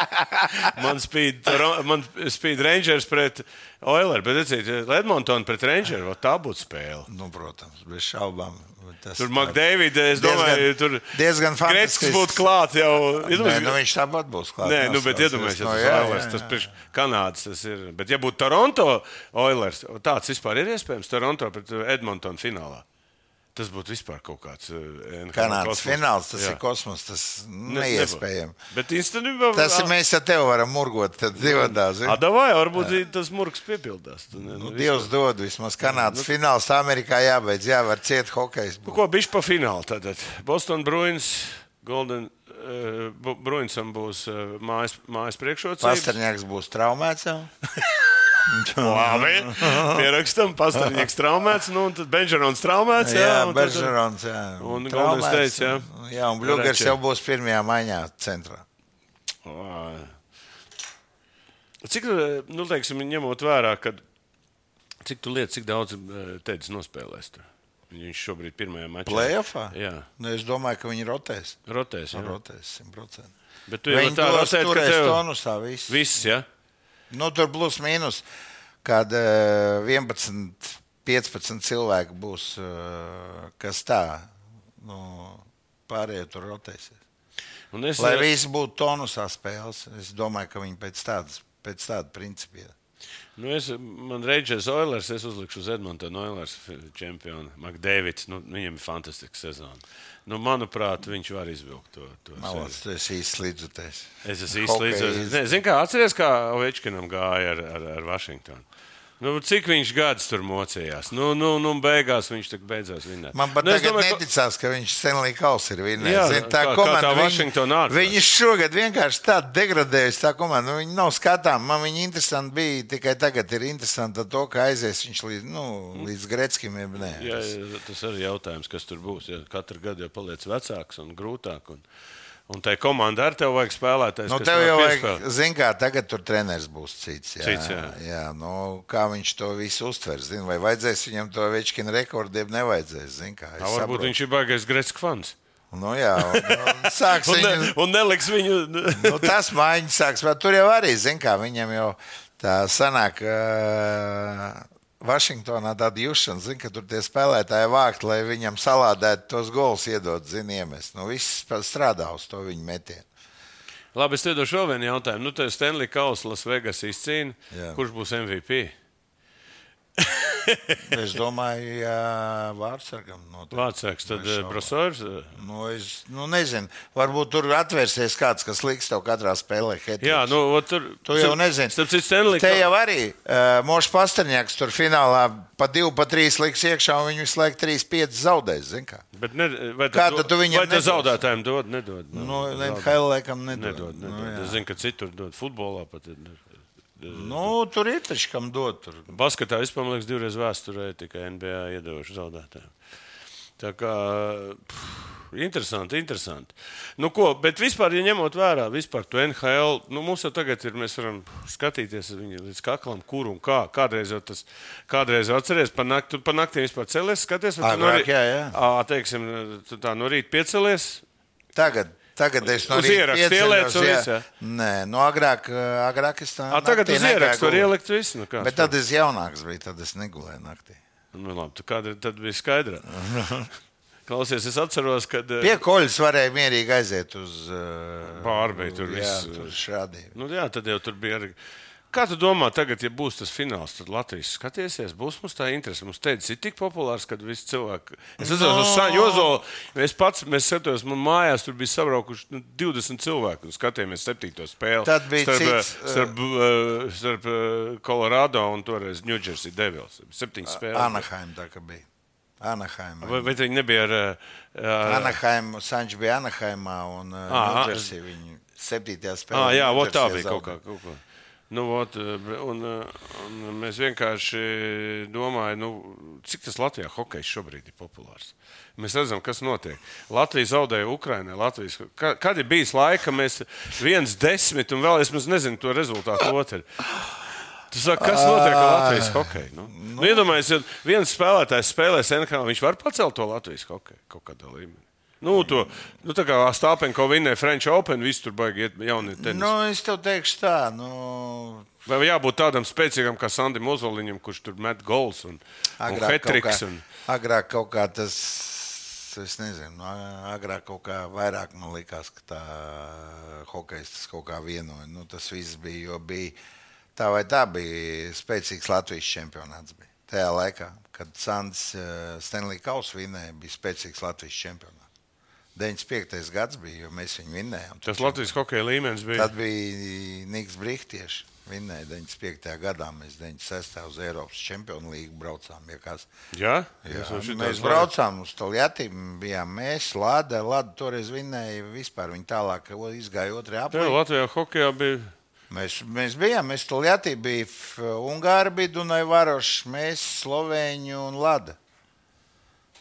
man spīd, man spīd Rangers pret Oilers, bet redziet, Edmontona pret Rangers, vot tā būtu spēle. Nu, protams, bez šaubām. Tas Tur Makdēvida, es Diezgan- domāju, tur diezgan fantastisks. būtu klāt jau. Nē, Iedomājieties, nu, viņš tāpat būs klāts. Nē, nu, bet iedomājieties, no, tas ir Oilers. Tas priekš Kanādas tas ir. Bet, ja būtu Toronto Oilers, tāds vispār ir iespējams Toronto pret Edmontonu finālā. Tas būtu vispār kaut kāds uh, NHL Kanādas fināls, tas Jā. ir kosmos, tas Ne- neiespējami. Bet īstenībā Tas ir mēs ar tevi varam murgot, tad divadā. zini? Adavai, varbūt tas murgs piepildās. Tu ne- Nu, nu, Dievs dod vismaz Kanādas fināls, Amerikā jābeidz, jāvar ciet hokejs. Nu, ko bišķi pa finālu tad? Boston Bruins, Golden. Uh, Bruinsam būs uh, mājas, mājas priekšrocības. Pastarņāks būs traumēts jau. Labi. Pierakstam, pastāvnieks traumēts, nu, un tad Benžerons traumēts. Jā, Jā, Beržerons, jā. un. Golden States, jā. Jā, un Varētu. jau būs pirmajā maiņā centrā. Vā. Cik, eh, nu, teiksim, ņemot vērā, ka cik tu lietas, cik daudz teicis nospēlēs tur? Viņš šobrīd pirmajā mačā. Playoffā? Jā, Nu, es domāju, ka viņi rotēs. rotēs. Jā. Rotēs 100%. Bet tu jau Viņi tā tos rotēt, ka tev tonusā viss. viss, jā. Nu, tur plus mīnus, kad uh, 11, 15 cilvēki būs, uh, kas tā, nu, pārējie tur rotēsies. Es, Lai eh, visi būtu tonusā spēles, es domāju, ka viņi pēc tādas, pēc tāda principa. iet. Nu, es, man Reģis Oilers, es uzlikšu uz Edmontonu Oilers čempionu. Makdēvids, nu, viņam ir fantastiska sezona. Nu, manuprāt, viņš var izvilkt to. to Malas, īsti līdzutējis. Es esmu līdzīgs. Zini, kā atceries, kā Ovečkinam gāja ar, ar, ar Vašingtonu? Nu, cik viņš gadus tur mocījās? Nu, nu, nu beigās viņš tik beidzās vinēt. Man pat nu, domāju, ka- neticās, ka viņš Stanley Kauss ir Jā, vinnējis. Zini, Tā kā- komanda, tā viņi-. Viņi šogad vienkārši tā degradējusi, tā komanda. Nu, viņi nav skatām. Man viņa interesanti bija. Tikai tagad ir interesanti to, ka aizies viņš līdz, nu, līdz Nē, Jā, jā, tas arī ir jautājums, kas tur būs. Ja katru gadu jau paliec vecāks un grūtāk. Un, un tai komandai ar tevi vajag spēlētājs. Nu, tev jau vajag, zini, kā tagad tur treneris būs cits. Jā, Cits, jā. jā nu, kā viņš to visu uztvers. Zini, vai vajadzēs viņam to večkina rekordu, jeb nevajadzēs. Zini, kā, Jā, varbūt viņš ir baigais Gretzka fans. Nu, jā, un, un sāks Un, ne, viņu. un neliks viņu. nu, tas maiņas sāks, bet tur jau arī, zin, kā viņam jau tā sanāk. Uh, Vašingtonā tāda jūšana, zin, ka tur tie spēlētāji vākt, lai viņam salādētu tos gols, iedot, zini, iemest. Nu, viss strādā uz to viņa metienu. Labi, es tev došu vēl vienu jautājumu. Nu, tev Stanley Kauss, Las Vegas izcīna. Kurš būs MVP? Es domāju, ja vārdsargam noteikti. Vārdsargs, tad šaubām. Brasors. Nu, es nu, nezinu, varbūt tur atvērsies kāds, kas liks tev katrā spēlē. hat-tricks. Jā, nu, ot tur. Tu jau nezini. Starp citu, Stanley Te jau arī uh, Mošs Pasterņāks tur finālā pa divu, pa trīs liks iekšā, un laiku trīs, pieci zaudēs. zini kā. Bet ne, vai Kā do- tad tu viņam Vai tas zaudētājiem dod? Nedod. Nu, NHL laikam nedod. Nedod, nedod. Nu, jā. es zinu, ka citur dod futbolā. Pat, nu, tur ir taču kam dot. Tur. Basketā vispār, man liekas, divreiz vēsturē tikai NBA iedevuši zaudētājiem. Tā kā. pff, interesanti, interesanti. Nu, ko, bet vispār, ja ņemot vērā vispār to NHL, nu, mums jau tagad ir, mēs varam skatīties viņu līdz kaklam, kur un kā. Kādreiz jau tas, kādreiz jau atceries, pa, nakt, pa naktī vispār celies, skaties, vai tu no rīta, teiksim, tu tā no rīta piecelies. Tagad, tagad es no ierakstu viss, jā? Nē, no agrāk, eh, agrāk es tā Ā, tagad negāju ierakstu var ielikt visu. Nu, Bet tad es jaunāks biju, tad es negulēju naktī. nu, labi, tu kāda, tad bija skaidra. Klausies, es atceros, eh, Pie koļas varēja mierīgi aiziet uz Pārbeigt tur viss. tur šādi. Nu, jā, tad jau tur bija arī. Kā tu domā, tagad, ja būs tas fināls, tad Latvijas skatīsies, būs mums tā interese. Mums teicis, ir tik populārs, ka visi cilvēki. Es atceros, uz Sāņu Ozolu, mēs pats, mēs skatos, man mājās tur bija sabraukuši nu, 20 cilvēki un skatījāmies septīto spēli. Tad bija starp, cits, eh, starp, uh, starp uh, Colorado un toreiz New Jersey Devils. Septiņas spēles. Anaheim tā kā bija. Anaheim. Vai, vai viņi nebija ar. Uh, Anaheim, Sančs bija Anaheimā un Ņūdžersī. Viņi septītajā spēlē. Ah, jā, tā bija kaut kā. Kaut kā. Nu, ot, un, un mēs vienkārši domājam, nu, cik tas Latvijā hokejs šobrīd ir populārs. Mēs redzam, kas notiek. Latvija zaudēja Ukraiņai. Latvijas, ka- kad ir bijis laika, mēs viens desmit un vēl es nezinu to rezultātu otru. Tu saki, kas notiek ar Latvijas hokeju? Nu? Nu, Iedomājieties, ja viens spēlētājs spēlēs NHL, viņš var pacelt to Latvijas hokeju kaut kādā līmenī. Nu, to, nu, tā kā Stāpenko vinnēja French Open, viss tur baigi jaunie tenisi. Nu, es tev teikšu tā, nu, Vai jābūt tādam spēcīgam kā Sandim Ozoliņam, kurš tur met gols un, un agrāk kaut, hetriks? kā, Un... agrāk kaut kā tas, es nezinu, nu, agrāk kaut kā vairāk man likās, ka tā hokejs tas kaut kā vienoja. Nu, tas viss bija, jo bija tā vai tā bija spēcīgs Latvijas čempionāts. Bija. Tajā laikā, kad Sandis uh, Stanley Kausu vinēja, bija spēcīgs Latvijas čempionāts. 95. gads bija, jo mēs viņu vinējām. Tas Latvijas hokeja līmenis bija. Tad bija Niks Brīsīs. Vinēja 95. gadā, mēs 96. uz Eiropas Čempionu līgu braucām. Ja kas. Jā, Jā, mēs braucām uz Toljāti, bijām mēs, Lada. Lada toreiz vinēja vispār. Viņa tālāk izgāja otrajā Jā, apgabalā. Latvijā hokeja bija. Mēs, mēs bijām, mēs Toljāti bija Ungāri, bija Dunai Varošs, mēs Slovēņi un Lada.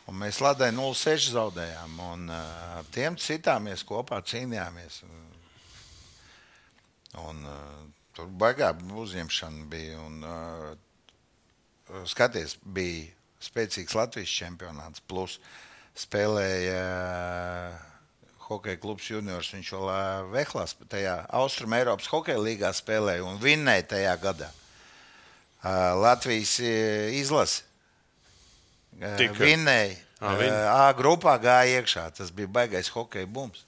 Un mēs Ladai 0,6 zaudējām, un ar tiem citāmies kopā cīnījāmies. Un, uh, tur baigā uzņemšana bija. Un, uh, skaties, bija spēcīgs Latvijas čempionāts, plus spēlēja uh, hokeja klubs juniors. Viņš vēl uh, Vehlās, tajā Austrum Eiropas hokeja līgā spēlēja un vinnēja tajā gadā. Latvijas izlase Tika. vinnēja. Ā, vin- Uh, A grupā gāja iekšā. Tas bija baigais hokeja bums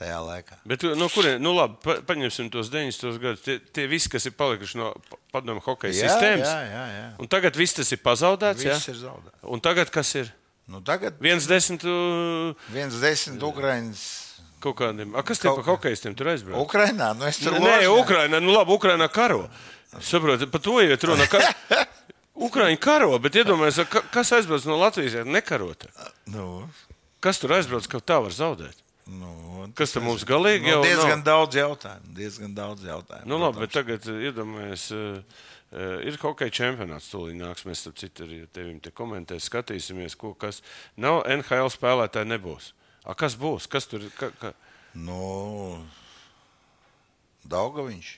tajā laikā. Bet, no kuriem, nu labi, pa, paņemsim tos 90. gadus. Tie, tie visi, kas ir palikuši no pa- padomu hokeja Jā, sistēmas. jā, jā, jā. Un tagad viss tas ir pazaudēts. jā? Viss ir zaudēts. Un tagad kas ir? Nu, tagad Viens desmit uh, viens desmit Ukraiņas. kaut kādiem. A, kas tie Kaut- pa hokeistiem tur aizbrauc? Ukrainā, nu es tur Nē, ložņā. Ukrainā, nu labi, Ukrainā karo. Saprotiet, par to iet runa. Ka... Ukraiņa karo, bet iedomājieties, ka- kas aizbrauc no Latvijas, ja nekarot. Nu, Kas tur aizbrauc, ka tā var zaudēt? nu, Kas tam mums galīgi nu, jau diezgan nav? daudz jautājumu. Diezgan daudz jautājumu. Nu, labi, bet tagad uh, iedomājieties, uh, uh, ir hokeja čempionāts. Tūlīt nāks, mēs tam citu arī tevim te komentēsim, skatīsimies, ko kas. Nav NHL spēlētāji nebūs. A, kas būs? Kas tur ir? Ka, ka... Nu, Daugaviņš.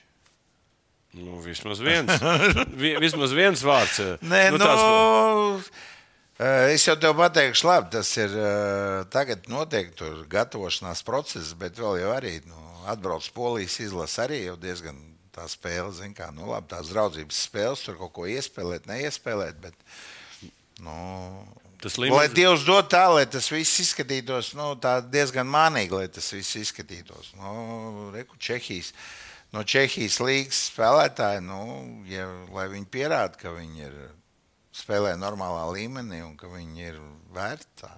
Nu, vismaz viens. Vi, vismaz viens vārds. uh, Nē, nu, tās- nu, es jau tev pateikšu, labi, tas ir eh, tagad noteikti tur gatavošanās process, bet vēl jau arī nu, atbrauc polijas izlase arī jau diezgan tā spēle, zin kā, nu labi, tās draudzības spēles, tur kaut ko iespēlēt, neiespēlēt, bet, nu, Tas Lai līmenis, Dievs dod tā, lai tas viss izskatītos nu, diezgan mānīgi, lai tas viss izskatītos. Nu, reku, Čehijas, no Čehijas līnijas spēlētāji, nu, ja, lai viņi pierāda, ka viņi ir spēlē normālā līmenī un ka viņi ir vērti.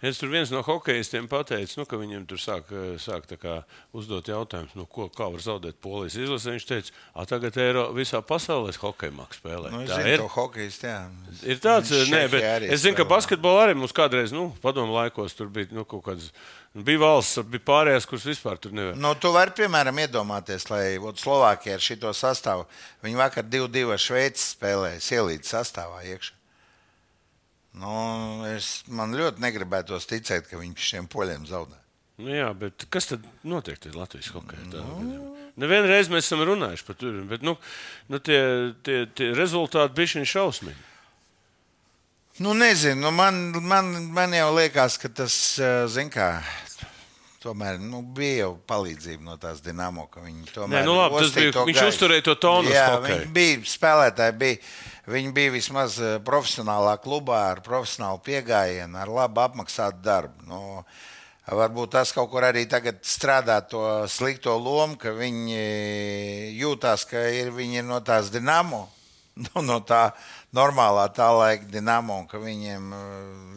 Nu. es tur viens no hokeistiem pateicu, nu, ka viņam tur sāk, uh, sāk kā uzdot jautājumus, nu, ko, kā var zaudēt polijas izlasē. Viņš teica, ka tagad Eiro, visā pasaulē hokeja spēlē. Nu, tā zinu, ir. to hokejas, jā. Ir tāds, Čehija nē, bet es zinu, ka spēlē. basketbolā arī mums kādreiz, nu, padomu laikos, tur bija nu, kaut kādas. Bija valsts, bija pārējās, kuras vispār tur nevar. Nu, tu vari, piemēram, iedomāties, lai Slovākija ar šo sastāvu, viņi vakar 2-2 ar Šveici spēlēja, ielīdz sastāvā iekšā. Nu, es, man ļoti negribētos ticēt, ka viņi šiem poļiem zaudē. Nu, jā, bet kas tad notiek tajā Latvijas hokeja? Nu. Nevienreiz mēs esam runājuši par to, bet nu, nu, tie, tie, tie rezultāti bija šī šausmīgi. Nu, nezinu, nu man, man, man jau liekas, ka tas, eh, zin kā, tomēr nu, bija jau palīdzība no tās dinamo, ka viņi tomēr. Nē, nu labi, bija, viņš gaisu. uzturēja to tonu. Jā, viņi bija spēlētāji, bija, viņi bija vismaz eh, profesionālā klubā ar profesionālu piegājienu, ar labu apmaksātu darbu. Nu, Varbūt tas kaut kur arī tagad strādā to slikto lomu, ka viņi jūtās, ka ir, viņi ir no tās dinamo, no, no tā normālā tā laika dinamo, un ka viņiem uh,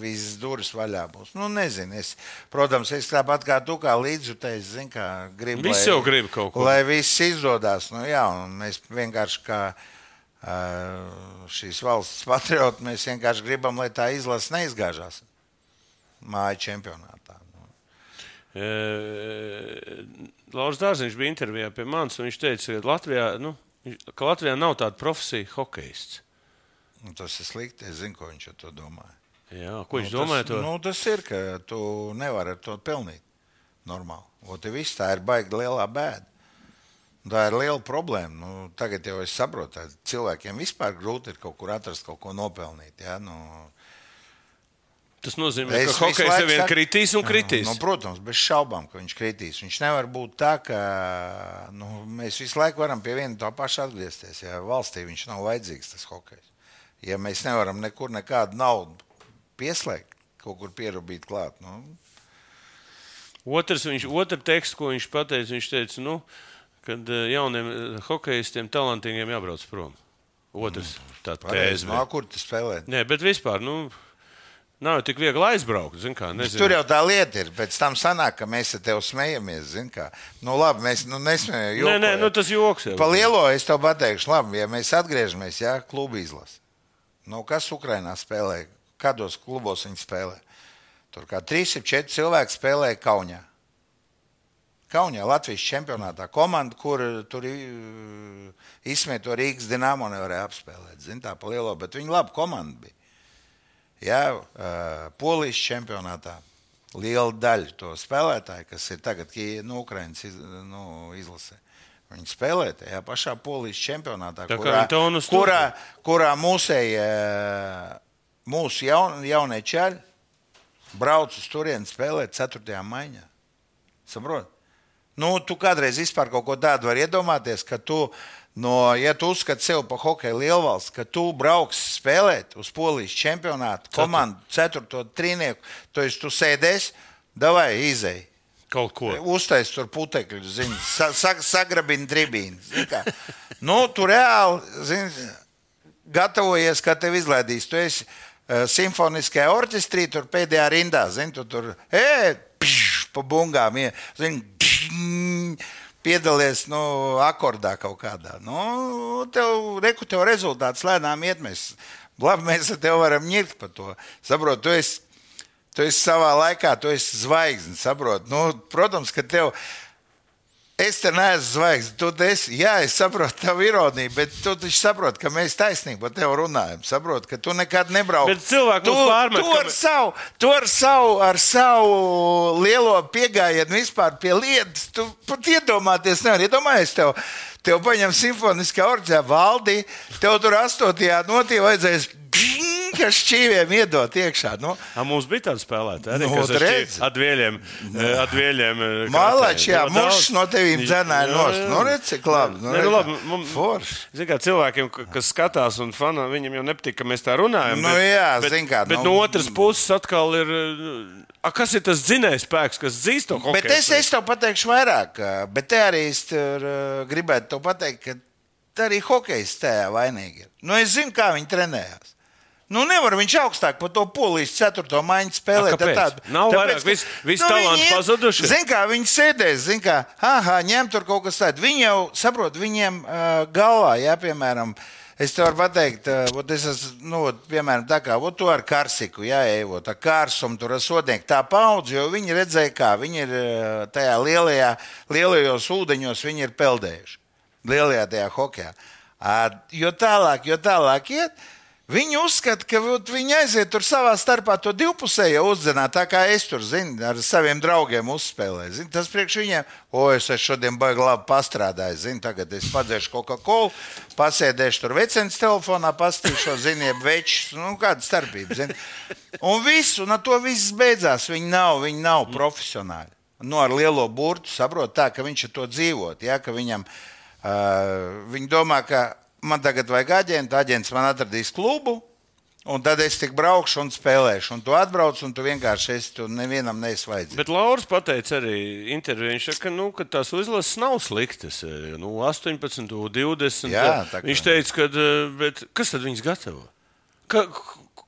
visas durvis vaļā būs. Nu, nezinu, es, protams, es tāpat kā tu, kā līdzjutējs, zinu, kā gribu. Visi jau grib kaut ko. Lai viss izdodas. Nu, jā, un mēs vienkārši kā uh, šīs valsts patrioti, mēs vienkārši gribam, lai tā izlase neizgāžās māju čempionātā. E, Lauris Dārziņš bija intervijā pie manis, un viņš teica, ka Latvijā, nu, ka Latvijā nav tāda profesija hokejists. Nu, tas ir slikti. Es zinu, ko viņš ar to domāja. Jā, ko viņš nu, domāja? Tas, To? nu, tas ir, ka tu nevari ar to pelnīt. Normāli. O, viss tā ir baigta lielā bēda. Tā ir liela problēma. Nu, tagad jau es saprotu, ka cilvēkiem vispār grūti ir kaut kur atrast, kaut ko nopelnīt. Ja? Nu, Tas nozīmē, Es ka laiku jau vien kritīs un kritīs. Nu, protams, bez šaubām, ka viņš kritīs. Viņš nevar būt tā, ka nu, mēs visu laiku varam pie viena tā paša atgriezties. Ja valstī viņš nav vajadzīgs, tas hokejs. Ja mēs nevaram nekur nekādu naudu pieslēgt, kaut kur pierubīt klāt. Nu, Otrs, viņš, otru tekstu, ko viņš pateica, viņš teica, nu, kad eh, jauniem eh, hokeistiem, talantīgiem jābrauc prom. Otrs, tā pareizi. tēze. no, kur tu spēlē? Nē, bet vispār, nu, nav jau tik viegli aizbraukt. Kā, nezinu. Tur jau tā lieta ir. Pēc tam sanāk, ka mēs ar tevi smejamies. Nu, labi, mēs nu, nesmējamies. Nē, nē, nu, tas joks jau. Pa lielo es tev pateikšu, labi, ja mēs atgriežamies, jā, klubu izlase. Nu, kas Ukrainā spēlē? Kādos klubos viņi spēlē? Tur kā 3-4 cilvēki spēlēja Kaunijā. Kaunijā, Latvijas čempionātā. Komanda, kur tur uh, izsmēto Rīgas dīnāmo nevarēja apspēlēt. Zin, tā pa lielo, bet viņi labi komanda bija. Jā, uh, Polijas čempionātā. Liela daļa to spēlētāju, kas ir tagad no Ukrainas iz, nu, izlasē. Viņi spēlē tajā pašā polijas čempionātā, kurā, kurā, kurā mūsējie, mūsu jaun, jaunie čaļi brauc uz turieni spēlēt 4. maiņā. Saprot? Nu, tu kādreiz vispār kaut ko tādu vari iedomāties, ka tu, no, ja tu uzskati sevi par hokeja lielvalsts, ka tu brauks spēlēt uz polijas čempionātu, komandu 4. trīnieku, to es tu sēdēsi, davai izēji. Kaut ko. Uztais tur putekļu, zini, sa, sa, sagrabina tribīnu. Nu, tu reāli, zini, gatavojies, kā tev izlaidīs. Tu esi uh, simfoniskajā orķestrī, tur pēdējā rindā, zini, tu tur, ej, pš, pa bungām, ie, zini, piedalies, nu, akordā kaut kādā. Nu, tev, reku, tev rezultāts lēnām iet, mēs, labi, mēs ar tevi varam ņirt par to. Saprot, tu esi Tu esi savā laikā, tu esi zvaigznes, saproti. Nu, protams, ka tev. Es te neesmu zvaigznes. Tu esi, jā, es saprotu tavu ironiju, bet tu taču saproti, ka mēs taisnīgi par tevi runājam. Saproti, ka tu nekad nebrauc. Bet cilvēki tu, pārmet, tu ka ar, mē- savu, tu ar, savu, ar savu lielo piegājienu vispār pie lietas. Tu pat iedomāties, nevar iedomāties tev. Tev paņem simfoniskā orķestra valdi, tev tur astotajā notī vajadzēs kas šķīviem iedot iekšā. Nu, A, mums bija tāda spēlētāja, arī, Nu, ar redz. šķi- atvieļiem. eh, atvieļiem eh, Mālači, jā, krātēja. mušs no tevīm dzenāja Jā, nost. Nu, redz, cik labi. Nu, Nē, nu, labi, mums-. Zin kā, cilvēkiem, ka- kas skatās un fanā, viņiem jau nepatīk, ka mēs tā runājam. Nu, jā, bet, zin kā, bet nu- no otras puses atkal ir. eh, A, kas ir tas dzinējs spēks, kas dzīvo to hokeju? Bet es, es tev pateikšu vairāk, ā, bet te arī es tur, gribētu pateikt, ka arī hokejs tajā vainīgi. Nu, es zinu, kā viņi trenējās. Nu, nevar viņš augstāk par to polijas ceturto maiņu spēlēt. A, kāpēc? Tad Nav vairāk, vis- visi talanti pazuduši? Zini, kā viņi sēdēs, zini, kā, ah, ņem tur kaut kas tāds. Viņi jau saprot, viņiem uh, galvā, ja, piemēram, es te varu pateikt, vot es esmu, nu, vot, piemēram, tā kā, tu ar karsiku, jā, evo, tā kārsumu tur ar sodnieku, tā paudze, jo viņi redzēja, kā viņi ir tajā lielajā, lielajos ūdeņos, viņi ir peldējuši. Lielajā tajā hokejā. Uh, jo tālāk, jo tālāk iet, Viņi uzskata, ka viņi aiziet tur savā starpā to divpusējo uzdzināt, tā kā es tur zinu, ar saviem draugiem uzspēlēju. Zin, tas priekš viņiem, o, es šodien baigi labi pastrādājis. Zin, tagad es padzēšu Coca-Cola, pasēdēšu tur vecens telefonā, pastīšu, ziniet, večus, nu, kāda starpība. Zin. Un viss, un ar to viss beidzās. Viņi nav, viņi nav profesionāļi. Nu, ar lielo burtu saprot tā, ka viņš ar to dzīvot, ja, ka viņam, uh, viņi domā, ka man tagad vajag aģentu, aģents man atradīs klubu. Un tad es tik braukšu un spēlēšu. Un tu atbrauc, un tu vienkārši esi tur nevienam neesi vajadzīgs. Bet Lauris pateica arī intervijā, viņš saka, nu, ka tās izlases nav sliktas. Nu, 18, 20. Jā, tā kā- viņš teica, ka bet, kas tad viņus gatavo? Ka,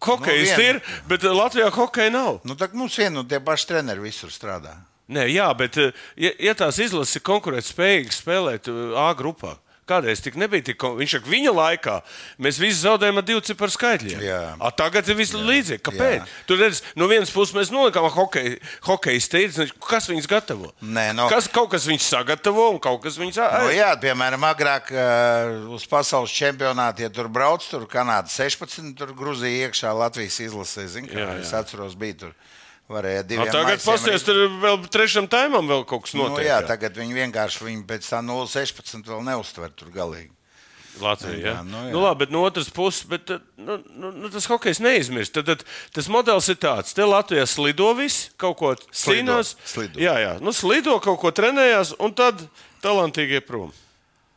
Hokejs Nu, nu, vien- ir, bet Latvijā hokeja nav. Nu, tā mums vien un tie paši treneri visur strādā. Nē, jā, bet eh, ja, ja tās izlases ir konkurētspējīgas spēlēt eh, A grupā. Kādreiz tik nebija tik, kon- viņš saka, viņa laikā mēs visi zaudējām ar divu ciparu skaitļiem. A, tagad ir viss līdzīgi. Kāpēc? Jā. Tur redz, no vienas puses mēs nolikām hokeju, hokeju stīrus, kas viņus gatavo. Nē, no- kas, kaut kas viņus sagatavo un kaut kas viņus Nu, aiz. jā, piemēram, agrāk uh, uz pasaules čempionāta, ja tur brauc, tur Kanāda 16, tur Grūzija iekšā Latvijas izlasē. Zin, Jā, jā. es atceros, bija tur. Varēja A, diviem tagad pasties, tur vēl trešam taimam vēl kaut kas Nu, notiek. jā, tagad viņi vienkārši viņi pēc tā 0,16 vēl neuztver tur galīgi. Latvijā. Jā, Jā, nu jā. nu, labi, bet no otras puses, bet, eh, nu, nu, nu, tas hokejs neizmirst. Tad, tad tas modelis ir tāds, te Latvijā slido viss, kaut ko cīnās. slido. Jā, jā, nu, slido, kaut ko trenējās, un tad talantīgi iet prom.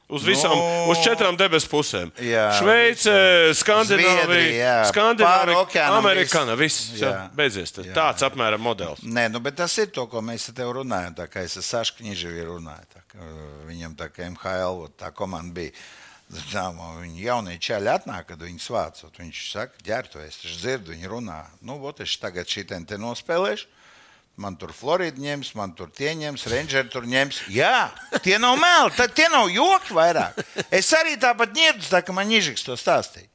Uz visām, Nu, uz četrām debesu pusēm. Šveice, Skandināvija, Skandināvija, Amerikāna. viss. Viss jā, Jā. beidzies. Jā. Tāds apmēram modelis. Nē, nu, bet tas ir to, ko mēs ar tevi runājam. Tā kā es ar Sašu Kniževi runāju. Tā, kā, uh, viņam tā kā MHL tā komanda bija. Zinām, viņi jaunie čaļi atnāk, kad viņi svācot. Viņš saka, ģērto, es taču dzirdu, viņi runā. Nu, vot es tagad šitien te nospēlēšu. Man tur Florida ņems, man tur tie ņems, Rangers tur ņems. Jā, tie nav meli, tad tie nav joki vairāk. Es arī tāpat ņēmu, tā kā man Nižiks to stāstīja.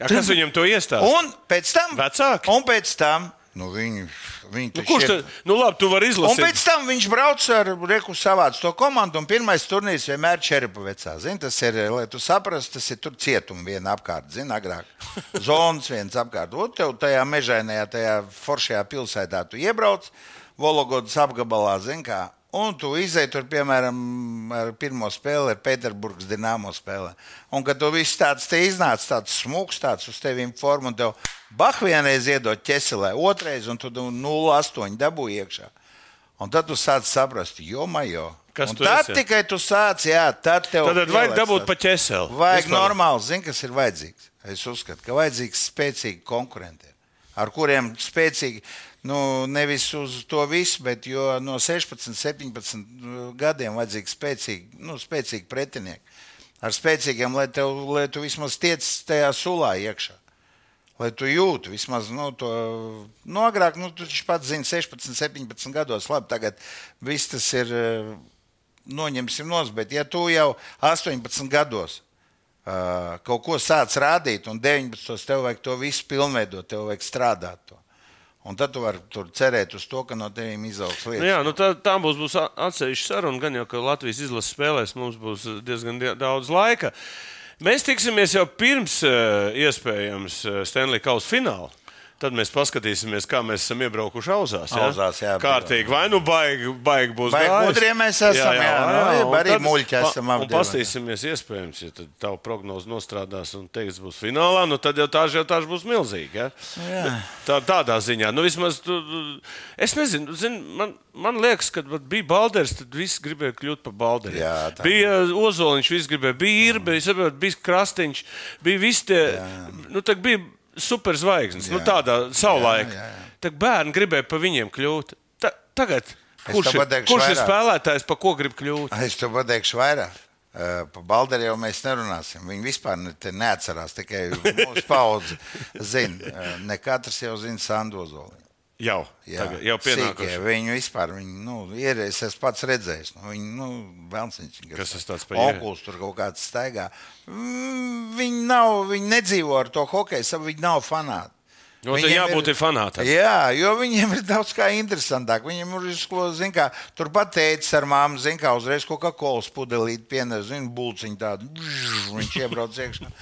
A, Kas viņam to iestāsta? Un pēc tam, Vecāki? un pēc tam, nu, viņi, viņi Nu, kurš ir- tad? Nu, labi, tu vari Un izlasīt. pēc tam viņš brauc ar Reku savādu to komandu. Un pirmais turnīrs vienmēr ir Čeripa vecā. Zin, tas ir, lai tu saprastu, tas ir tur cietums viena apkārt. Zini, agrāk. Zonas viens apkārt. Un tev tajā mežainajā, tajā foršajā pilsētā tu iebrauc, Vologodas apgabalā, zini, kā. Un tu izēji tur, piemēram, ar pirmo spēli, ar Pēterburgas dīnāmo spēlē. Un kad tu viss tāds te iznāca, tāds smūgs, tāds uz tevīm formu, un tev bah vienreiz iedod ķeselē, otrais, un tu 0,8 dabū iekšā. Un tad tu sāc saprast, jo majo. Kas Un tu tad esi? tikai tu sāc, jā, tad tev Tad vajag ieliec dabūt pa ķeseli. Vajag Vispār. normāli, zini, kas ir vajadzīgs. Es uzskatu, ka vajadzīgs spēcīgi konkurenti, ar kuriem spēcīgi, nu, nevis uz to visu, bet jo no 16, 17 gadiem vajadzīgi spēcīgi, nu, spēcīgi pretinieki. Ar spēcīgiem, lai, tev, lai tu vismaz tiec tajā sulā iekšā. Lai tu jūti vismaz nu, to nu, agrāk, nu, tu pats zini, 16, 17 gados. Labi, tagad viss tas ir, eh, noņemsim nos, bet ja tu jau 18 gados uh, kaut ko sāc rādīt, un 19 tev vajag to visu pilnveidot, tev vajag strādāt to. Un tad tu vari cerēt uz to, ka no tevis izaugs lietas. Nu, jā, nu tā, tā būs, būs atsevišķa saruna. Gan jau, ka Latvijas izlases spēlēs mums būs diezgan die- daudz laika. Mēs tiksimies jau pirms uh, iespējams uh, Stanley Kausa fināla. Tad mēs paskatīsimies, kā mēs esam iebraukuši auzās. Ja? Auzās, jā, Kārtīgi, vai nu baigi, baigi būs. Baigi gudrie mēs esam, jā, nu, jeb un arī muļķi pa- esam apdievi. pastīsimies, iespējams, ja tad tavu prognozi nostrādās un teiks, būs finālā, nu tad jau tā žiotāža būs milzīga. Ja? Jā. Bet Tā, tādā ziņā, nu vismaz, tu, es nezinu, zin, man, man liekas, ka vat bija Balders, tad viss gribēja kļūt par Balderu. Jā, bija Ozoliņš, viss gribēja, bija Ir, bija, Krastiņš, bija visi tie, nu tā bija superzvaigznes, nu Jā. tādā savulaik. Jā, jā, jā. Tad bērni gribēja pa viņiem kļūt. Ta, tagad, kurš, ir, kurš ir spēlētājs, pa ko grib kļūt? Es tev pateikšu vairāk. Eh, Par Balderu jau mēs nerunāsim. Viņi vispār ne, neatcerās, tikai mūsu paudze zina. Eh, Ne katrs jau zina Sandozoli. Jau, tagad, jau pienākuši. Viņu vispār viņu, nu, ir, es esmu pats redzējis. Nu, viņu, nu, Velsiņš, Kas tas tāds par Okuls tur kaut kāds staigā. Mm, Viņi nav, viņi nedzīvo ar to hokeju, savu- viņi nav fanāti. Nu, tad Viņiem jābūt ir fanātam. Jā, jo viņiem ir daudz kā interesantāk. Viņiem ir zin, kā, turpat teicis ar māmu, zina, kā uzreiz kaut kā kolas pudelīt, pienesa, zina, bulciņu tādu. Viņš iebrauc iekšā.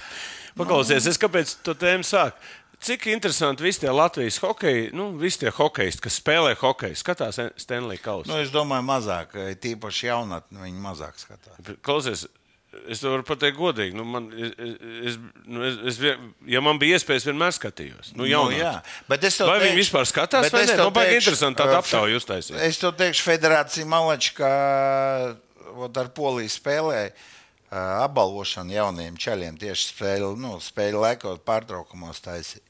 Paklausies, es kāpēc to tēmu sāku. Cik interesanti visi tie Latvijas hokeji, nu, visi tie hokeisti, kas spēlē hokeju, skatās Stanley Kausu. Nu, es domāju, mazāk, tīpaši jaunatni, viņi mazāk skatās. Klausies, es to varu pateikt godīgi. Nu, man, es, nu, es, es, ja man bija iespējas, vienmēr skatījos. Nu, Nu, jā, bet es tev vai teikšu- viņi vispār skatās, vai tev Nu, baigi interesanti tādu uh, aptauju uztaisīt. Es to teikšu, Federācija Malačka ar Poliju spēlēja uh, apbalvošanu jauniem čaļiem tieši spēļu, nu, spēļu laikos pārtraukumos taisīja.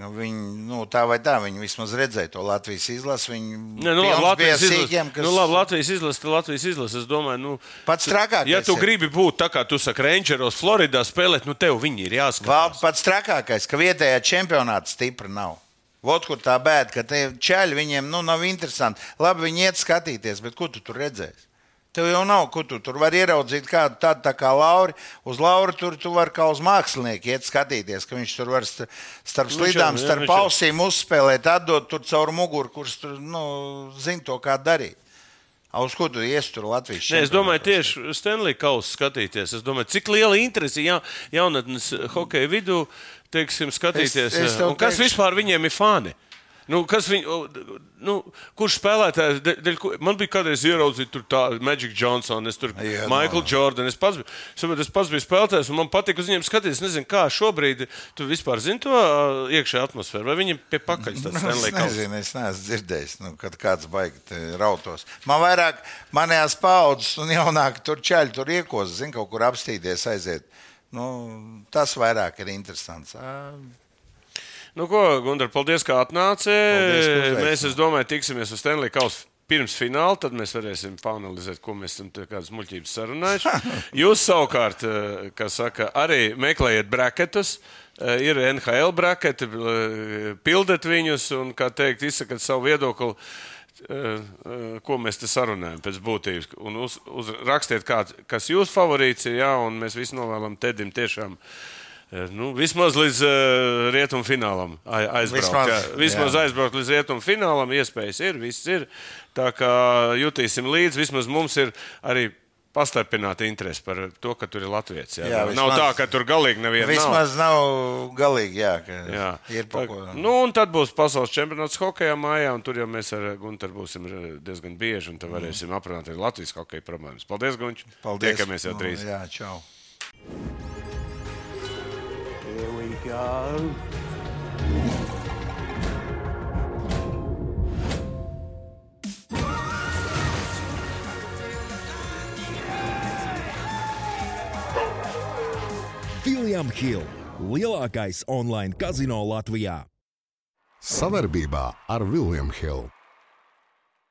Nu, Viņi, nu, tā vai tā, viņi vismaz redzēja to Latvijas izlasi. Viņi Nē, nu, labi, Latvijas sīkiem, izlase. kas... Nu, labi, Latvijas izlase, tad Latvijas izlase. Es domāju, nu, Pats trakākais ja tu ir- gribi būt tā kā tu saki, Rangeros, Floridā spēlēt, nu tev viņi ir jāskatās. pats trakākais, ka vietējā čempionāta stipra nav. Vot kur tā bēda, ka tie čaļi viņiem nu, nav interesanti. Labi, viņi iet skatīties, bet ko tu tur redzēsi? Tev jau nav, ko tu tur vari ieraudzīt. Kādu tādu tā kā Lauri. Uz Lauru tur tu vari kā uz mākslinieku iet skatīties, ka viņš tur var st- starp Nu, slidām, starp ausīm uzspēlēt, atdot tur caur muguru, kurš tur nu, zina to, kā darīt. A, Uz ko tu ies tur Latvijas? Nē, es domāju, tieši Stanley Kausa skatīties. Es domāju, cik liela interese ja, jaunatnes hokeja vidū teiksim, skatīties. Es- es kas teikšu- vispār viņiem ir fani? Nu, kas viņ, nu, kurš spēlētājs, de- ko- man bija kādreiz ieraudzīt tur tā Magic Johnson, es tur Jā, Michael no. Jordan, es pats, saprotu, es pats biju spēlētājs, un man patīk uz viņiem skatīties. Es nezinu, kā šobrīd tu vispār zini to ā, iekšējā atmosfēru, vai viņiem pie pakaļ tas Nu, Stanley Es Kausa. nezinu, es neesmu dzirdējis, nu, kad kāds baigi rautos. Man vairāk manējās paudzes un jaunāki tur čaļi, tur iekos, zina, kaut kur apstīties, aiziet. Nu, tas vairāk ir interesants. Nu, ko, Gunter, paldies, ka atnāci. Paldies. Mēs, es domāju, tiksimies uz Stanley Kausa pirms fināla, tad mēs varēsim panelizēt, ko mēs esam te kādas muļķības sarunājuši. Jūs savukārt, eh, kā saka, arī meklējiet braketus. Eh, Ir NHL braketi, eh, pildiet viņus un, kā teikt, izsakat savu viedokli. Ko mēs te sarunājam pēc būtības? Un uz, uz, rakstiet, kā, kas jūsu favorīts ir, jā, un mēs visi novēlam Tedim tiešām Eh, Nu, vismaz līdz uh, rietumu finālam ai- aizbraukt. Vismaz, Vismaz, vismaz jā. aizbraukt līdz rietumu finālam. Iespējas ir, viss ir. Tā kā jutīsim līdzi, vismaz mums ir arī pastarpināta interese par to, ka tur ir Latvijas. Jā, Jā, jā, nav vismaz- tā, ka tur galīgi neviena nav. Vismaz nav galīgi, jā, ka Jā. ir Tā, pa ko. nu, un tad būs pasaules čempionāts hokeja mājā, un tur jau mēs ar Gunteru būsim eh, diezgan bieži, un tad varēsim aprunāt arī Latvijas hokeja problēmas. Paldies, Gunč! Paldies. Tiekamies jau Nu, drīz! Jā, čau. Here we go. William Hill - lielākais online kazino Latvijā. Savarbībā ar Vilnius Hilu.